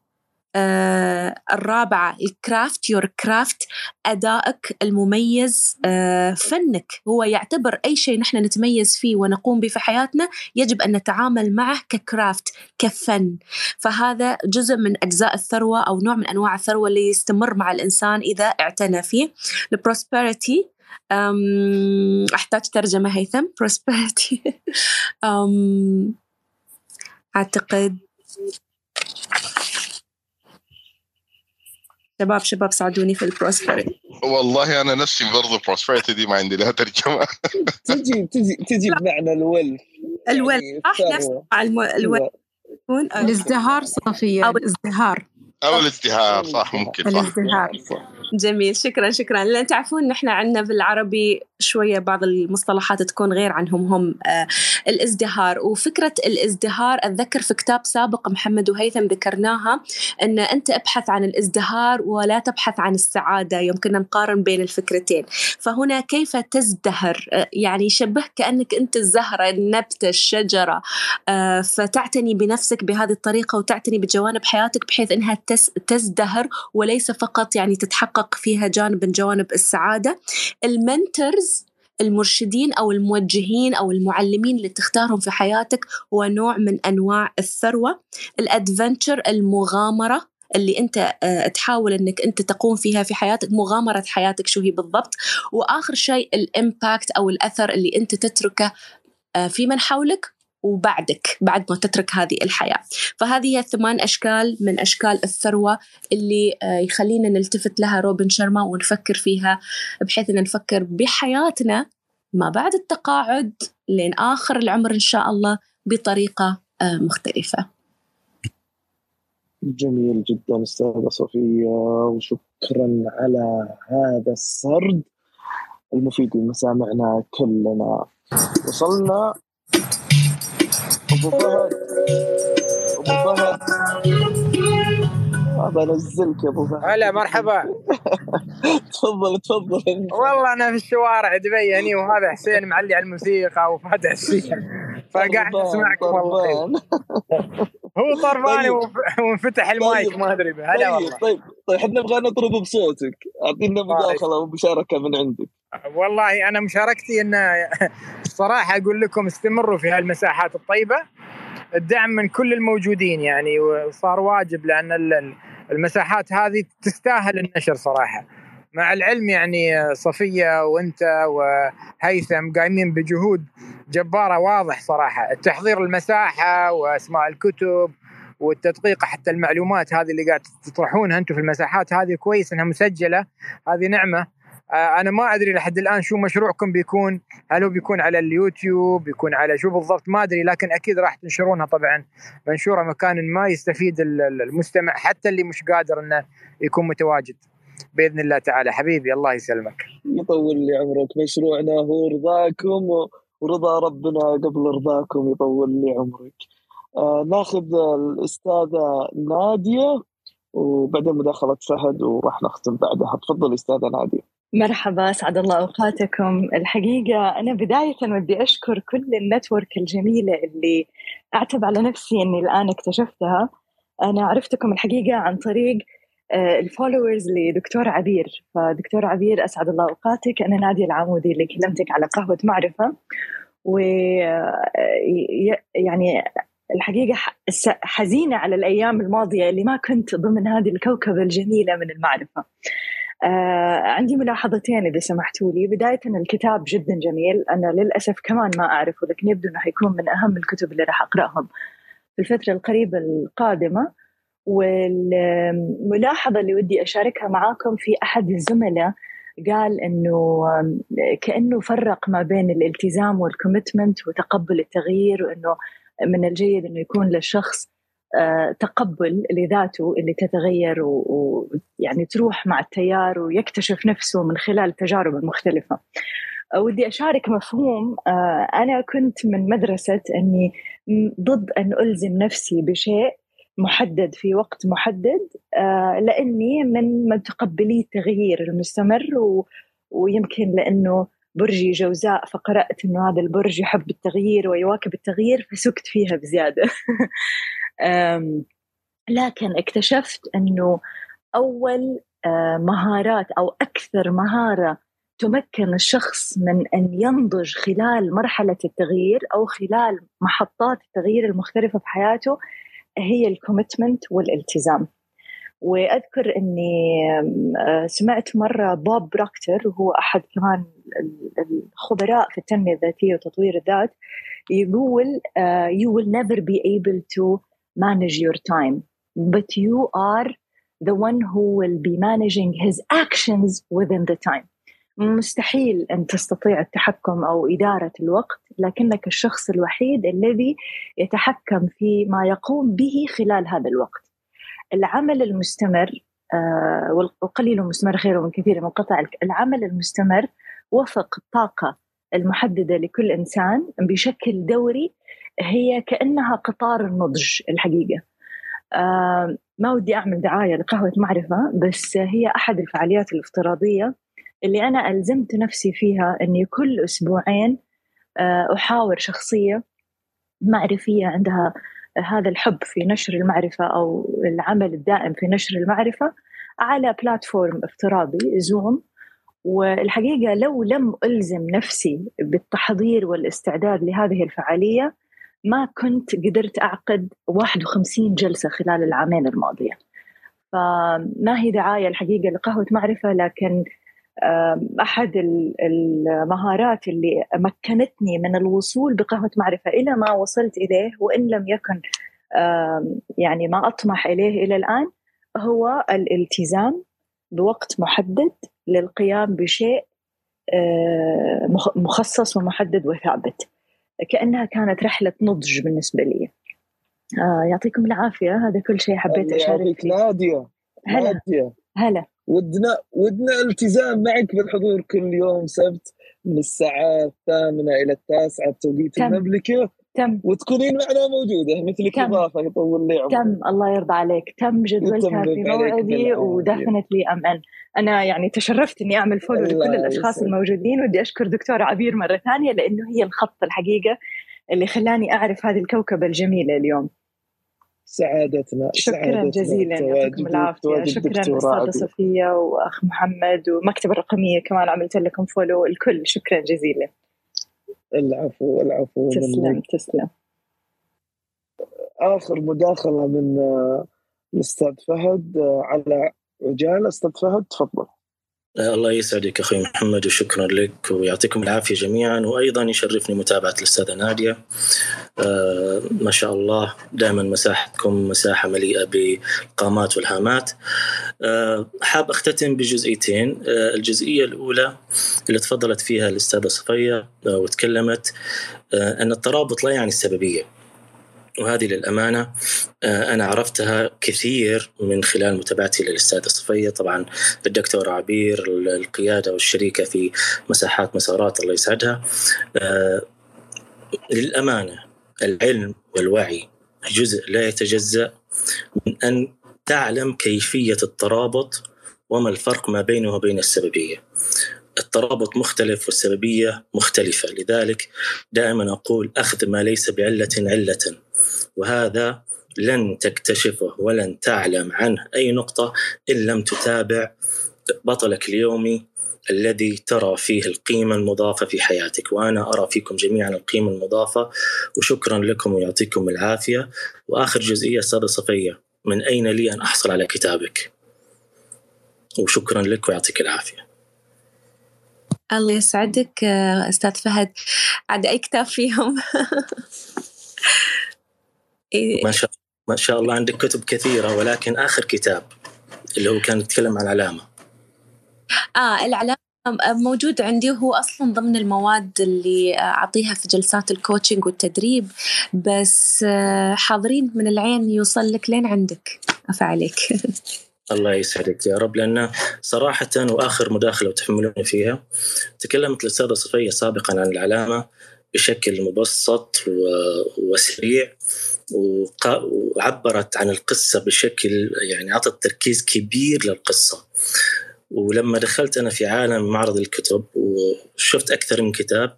Speaker 2: آه الرابعة ال craft your craft أدائك المميز. آه فنك هو يعتبر أي شيء نحن نتميز فيه ونقوم به في حياتنا يجب أن نتعامل معه ك craft كفن. فهذا جزء من أجزاء الثروة أو نوع من أنواع الثروة اللي يستمر مع الإنسان إذا اعتنى فيه. ال prosperity أم أحتاج ترجمة هيثم prosperity. (laughs) أم أعتقد شباب شباب ساعدوني في ال prosperity
Speaker 3: والله أنا نفسي برضه prosperity دي ما عندي لها ترجمة. (laughs)
Speaker 1: تجي تجي تجي بمعنى الولف
Speaker 2: الولف يعني صح؟ نفس الولف
Speaker 8: الازدهار صفيه أو الازدهار.
Speaker 3: أو الازدهار صح ممكن صح.
Speaker 8: الازدهار.
Speaker 2: جميل. شكرا شكرا. لأن تعرفون نحن عندنا بالعربي شوية بعض المصطلحات تكون غير عنهم هم آه الازدهار. وفكرة الازدهار أتذكر في كتاب سابق محمد وهيثم ذكرناها إن أنت أبحث عن الازدهار ولا تبحث عن السعادة. يمكننا نقارن بين الفكرتين. فهنا كيف تزدهر؟ آه يعني يشبه كأنك أنت الزهرة النبتة الشجرة. آه فتعتني بنفسك بهذه الطريقة وتعتني بجوانب حياتك بحيث إنها تزدهر وليس فقط يعني تتحقق فيها جانب من جوانب السعادة. المنترز المرشدين أو الموجهين أو المعلمين اللي تختارهم في حياتك هو نوع من أنواع الثروة الأدفنتشر المغامرة اللي أنت آه، تحاول إنك أنت تقوم فيها في حياتك مغامرة حياتك شو هي بالضبط. وآخر شيء الإمباكت أو الأثر اللي أنت تتركه آه، في من حولك. وبعدك بعد ما تترك هذه الحياة. فهذه هي ثمان أشكال من أشكال الثروة اللي آه، يخلينا نلتفت لها روبن شرما ونفكر فيها بحيث أن نفكر بحياتنا ما بعد التقاعد لين آخر العمر إن شاء الله بطريقة مختلفة.
Speaker 1: جميل جدا أستاذة صفية وشكرا على هذا السرد المفيد لمسامعنا كلنا. وصلنا ابو فهد ابو فهد بنزلك يا أبو فهد.
Speaker 9: هلا مرحبا. (laughs)
Speaker 1: تفضل تفضل.
Speaker 9: والله أنا في الشوارع دبي يعني وهذا حسين معلي على الموسيقى وفاتح السير فقاعد أسمعكم والله. (laughs) هو طرباني طيب. وانفتح المايك طيب. ما أدري. هلا
Speaker 1: طيب.
Speaker 9: والله.
Speaker 1: طيب. طيب إحنا نبغى نطرب بصوتك. اعطينا مداخلة ومشاركة من عندك.
Speaker 9: والله أنا مشاركتي إن الصراحة أقول لكم استمروا في هالمساحات الطيبة. الدعم من كل الموجودين يعني وصار واجب لأن المساحات هذه تستاهل النشر صراحة. مع العلم يعني صفية وأنت وهيثم قايمين بجهود جبارة واضح صراحة. التحضير المساحة وأسماء الكتب والتدقيق حتى المعلومات هذه اللي قاعد تطرحونها أنتم في المساحات هذه كويس إنها مسجلة. هذه نعمة. أنا ما أدري لحد الآن شو مشروعكم بيكون. هل هو بيكون على اليوتيوب بيكون على شو بالضبط؟ ما أدري لكن أكيد راح تنشرونها طبعا. منشوره مكان ما يستفيد المستمع حتى اللي مش قادر إنه يكون متواجد. بإذن الله تعالى. حبيبي الله يسلمك.
Speaker 1: يطول لي عمرك. مشروعنا هو رضاكم ورضا ربنا قبل رضاكم يطول لي عمرك. آه ناخذ الأستاذة نادية وبعدين مداخلة فهد وراح نختم بعدها. تفضلي أستاذة نادية.
Speaker 10: مرحبا سعد الله أوقاتكم. الحقيقة أنا بداية ودي أشكر كل ال network الجميلة اللي اعتب على نفسي إني الآن اكتشفتها. أنا عرفتكم الحقيقة عن طريق آه، ال followers لدكتور عبير. فدكتور عبير أسعد الله أوقاتك. أنا نادية العمودي اللي كلمتك على قهوة معرفة. و آه، يعني الحقيقة حزينة على الأيام الماضية اللي ما كنت ضمن هذه الكوكبة الجميلة من المعرفة. آه عندي ملاحظتين إذا سمحتوا لي. بداية الكتاب جدا جميل. أنا للأسف كمان ما أعرفه لكن يبدو أنه حيكون من أهم الكتب اللي راح أقرأهم في الفترة القريبة القادمة. والملاحظة اللي ودي أشاركها معاكم في أحد الزملاء قال إنه كأنه فرق ما بين الالتزام والكوميتمنت وتقبل التغيير وإنه من الجيد إنه يكون للشخص آه، تقبل لذاته اللي تتغير ويعني تروح مع التيار ويكتشف نفسه من خلال التجارب المختلفة ودي أشارك مفهوم آه، أنا كنت من مدرسة أني ضد أن ألزم نفسي بشيء محدد في وقت محدد آه، لأني من متقبلي التغيير المستمر. ويمكن لأنه برجي جوزاء فقرأت إنه هذا البرج يحب التغيير ويواكب التغيير فسكت فيها بزيادة (laughs) لكن اكتشفت أنه أول مهارات أو أكثر مهارة تمكن الشخص من أن ينضج خلال مرحلة التغيير أو خلال محطات التغيير المختلفة في حياته هي ال commitment والالتزام. وأذكر أني سمعت مرة بوب بروكتر وهو أحد كمان الخبراء في التنمية الذاتية وتطوير الذات يقول you will never be able to manage your time. But you are the one who will be managing his actions within the time. مستحيل أن تستطيع التحكم أو إدارة الوقت لكنك الشخص الوحيد الذي يتحكم في ما يقوم به خلال هذا الوقت. العمل المستمر آه وقليل مستمر خير من كثير منقطع العمل المستمر وفق الطاقة المحددة لكل إنسان بشكل دوري هي كأنها قطار النضج الحقيقة. آه ما ودي أعمل دعاية لقهوة معرفة بس هي أحد الفعاليات الافتراضية اللي أنا ألزمت نفسي فيها أني كل أسبوعين آه، أحاور شخصية معرفية عندها هذا الحب في نشر المعرفة أو العمل الدائم في نشر المعرفة على بلاتفورم افتراضي زوم. والحقيقة لو لم ألزم نفسي بالتحضير والإستعداد لهذه الفعالية ما كنت قدرت أعقد 51 جلسة خلال العامين الماضية. فما هي دعاية الحقيقة لقهوة معرفة لكن أحد المهارات اللي مكنتني من الوصول بقهوة معرفة إلى ما وصلت إليه وإن لم يكن يعني ما أطمح إليه إلى الآن هو الالتزام بوقت محدد للقيام بشيء آه، مخصص ومحدد وثابت. كأنها كانت رحلة نضج بالنسبة لي. آه يعطيكم العافية هذا كل شيء حبيت أشارك
Speaker 1: فيه نادية.
Speaker 10: هلا. هلا.
Speaker 1: ودنا ودنا التزام معك بالحضور كل يوم سبت من الساعة الثامنة إلى التاسعة بتوقيت المملكة.
Speaker 10: تم
Speaker 1: وتكونين معنا موجودة مثلك اضافه يطول لي
Speaker 10: عمرك تم الله يرضى عليك. تم جدولتها في موعدي و definitely I'm in أنا يعني تشرفت إني أعمل follow لكل الأشخاص الموجودين. ودي أشكر دكتورة عبير مرة ثانية لأنه هي الخط الحقيقة اللي خلاني أعرف هذه الكوكبة الجميلة اليوم.
Speaker 1: سعادتنا
Speaker 10: شكرا
Speaker 1: سعادتنا.
Speaker 10: جزيلا. يعطيكم العافية. شكرا أستاذة صفيه وأخ محمد والمكتبه الرقمية كمان عملت لكم فولو الكل شكرا جزيلا.
Speaker 1: العفو العفو
Speaker 10: تسلم تسلم.
Speaker 1: آخر مداخلة من الاستاذ فهد على عجالة. أستاذ فهد تفضل.
Speaker 6: الله يسعدك أخوي محمد وشكرا لك ويعطيكم العافية جميعا. وأيضا يشرفني متابعة الأستاذة نادية. آه ما شاء الله دائما مساحتكم مساحة مليئة بالقامات والهامات. آه حاب أختتم بجزئيتين. آه الجزئية الأولى اللي تفضلت فيها الأستاذة صفية آه وتكلمت آه أن الترابط لا يعني السببية وهذه للأمانة آه، أنا عرفتها كثير من خلال متابعتي للأستاذة صفية. طبعا الدكتورة عبير القيادة والشريكة في مساحات مسارات الله يسعدها. للأمانة العلم والوعي جزء لا يتجزأ من أن تعلم كيفية الترابط وما الفرق ما بينه وبين السببية. الترابط مختلف والسببية مختلفة. لذلك دائما أقول أخذ ما ليس بعلة علة. وهذا لن تكتشفه ولن تعلم عنه أي نقطة إن لم تتابع بطلك اليومي الذي ترى فيه القيمة المضافة في حياتك. وأنا أرى فيكم جميعا القيمة المضافة. وشكرا لكم ويعطيكم العافية. وآخر جزئية أستاذة صفية. من أين لي أن أحصل على كتابك؟ وشكرا لك ويعطيك العافية.
Speaker 2: الله يسعدك أستاذ فهد. عاد أي كتاب فيهم؟ (laughs)
Speaker 6: إيه. ما شاء ما شاء الله عندك كتب كثيرة ولكن آخر كتاب اللي هو كان يتكلم عن العلامة.
Speaker 2: آه العلامة موجود عندي وهو أصلا ضمن المواد اللي أعطيها في جلسات الكوتشنج والتدريب. بس آه، حاضرين من العين يوصل لك لين عندك. عفا عليك (laughs)
Speaker 6: الله يسعدك يا رب لأن صراحة وآخر مداخلة وتحملوني فيها تكلمت الأستاذة صفية سابقا عن العلامة بشكل مبسط وسريع وعبرت عن القصة بشكل يعني أعطت تركيز كبير للقصة. ولما دخلت أنا في عالم معرض الكتب وشفت أكثر من كتاب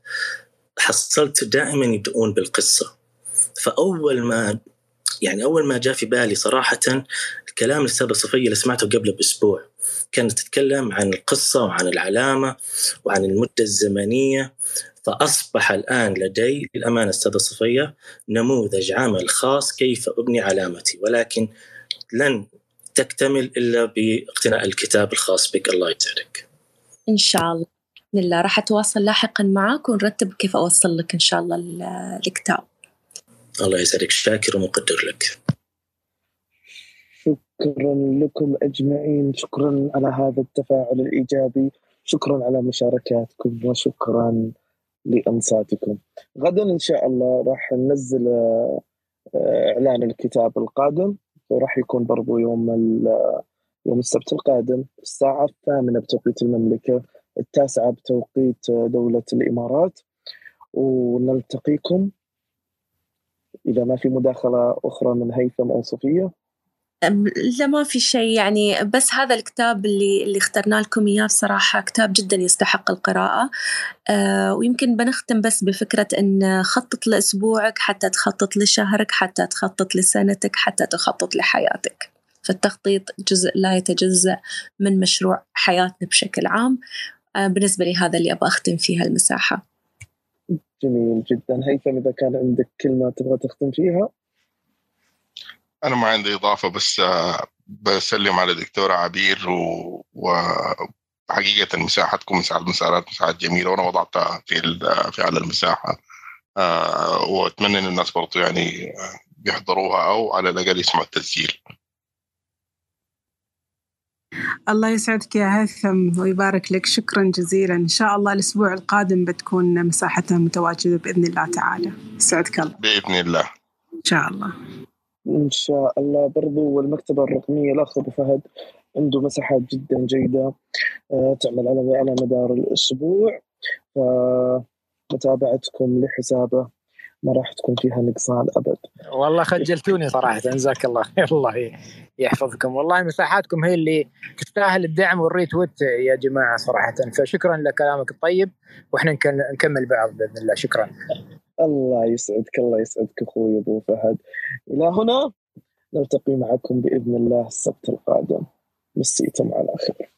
Speaker 6: حصلت دائما يبدؤون بالقصة. فأول ما يعني أول ما جاء في بالي صراحة الكلام الأستاذة صفية اللي سمعته قبل بأسبوع. كانت تتكلم عن القصة وعن العلامة وعن المدة الزمنية. فأصبح الآن لدي للأمانة أستاذة صفية نموذج عمل خاص كيف أبني علامتي. ولكن لن تكتمل إلا باقتناء الكتاب الخاص بك. الله يسعدك.
Speaker 2: إن شاء الله. بإذن الله. راح أتواصل لاحقا معك ونرتب كيف أوصل لك إن شاء الله الكتاب.
Speaker 6: الله يسعدك. شاكر ومقدر لك.
Speaker 1: شكرا لكم أجمعين. شكرا على هذا التفاعل الإيجابي. شكرا على مشاركاتكم وشكرا لأنصاتكم. غدا إن شاء الله راح ننزل آه، إعلان الكتاب القادم. وراح يكون برضو يوم يوم السبت القادم الساعة الثامنة بتوقيت المملكة التاسعة بتوقيت دولة الإمارات. ونلتقيكم إذا ما في مداخلة أخرى من هيثم أو صفية
Speaker 2: لا ما في شيء يعني بس هذا الكتاب اللي اللي اخترنا لكم إياه بصراحة كتاب جدا يستحق القراءة. آه ويمكن بنختم بس بفكرة إن خطط لأسبوعك حتى تخطط لشهرك حتى تخطط لسنتك حتى تخطط لحياتك. فالتخطيط جزء لا يتجزأ من مشروع حياتنا بشكل عام. آه، بالنسبة لي هذا اللي أبغى أختم فيها المساحة.
Speaker 1: جميل جدا. هيثم إذا كان عندك كلمة تبغى تختم فيها؟
Speaker 3: أنا ما عندي إضافة بس آه، بسلم على دكتورة عبير و... وحقيقة مساحتكم مساحة المسارات مساحات جميلة وأنا وضعتها في في على المساحة. آه، وأتمنى إن الناس برضو يعني بيحضروها أو على الأقل يسمعوا التسجيل.
Speaker 8: الله يسعدك يا هيثم ويبارك لك. شكرا جزيلا. إن شاء الله الأسبوع القادم بتكون مساحتها متواجدة بإذن الله تعالى. يسعدك الله.
Speaker 3: بإذن الله.
Speaker 8: إن شاء الله.
Speaker 1: إن شاء الله. برضو والمكتبة الرقمية الأخ أبو فهد عنده مساحات جدا جيدة آه، تعمل على على مدار الأسبوع. فمتابعتكم لحسابه. ما راح تكون فيها نقصان أبد.
Speaker 9: والله خجلتوني صراحة. جزاك الله الله يحفظكم. والله مساحاتكم هي اللي تستاهل الدعم والريتويت يا جماعة صراحة. فشكرا لكلامك الطيب وإحنا نكمل بعض بإذن الله. شكرا.
Speaker 1: الله يسعدك الله يسعدك أخوي أبو فهد. إلى هنا نلتقي معكم بإذن الله السبت القادم. مسيتم على خير.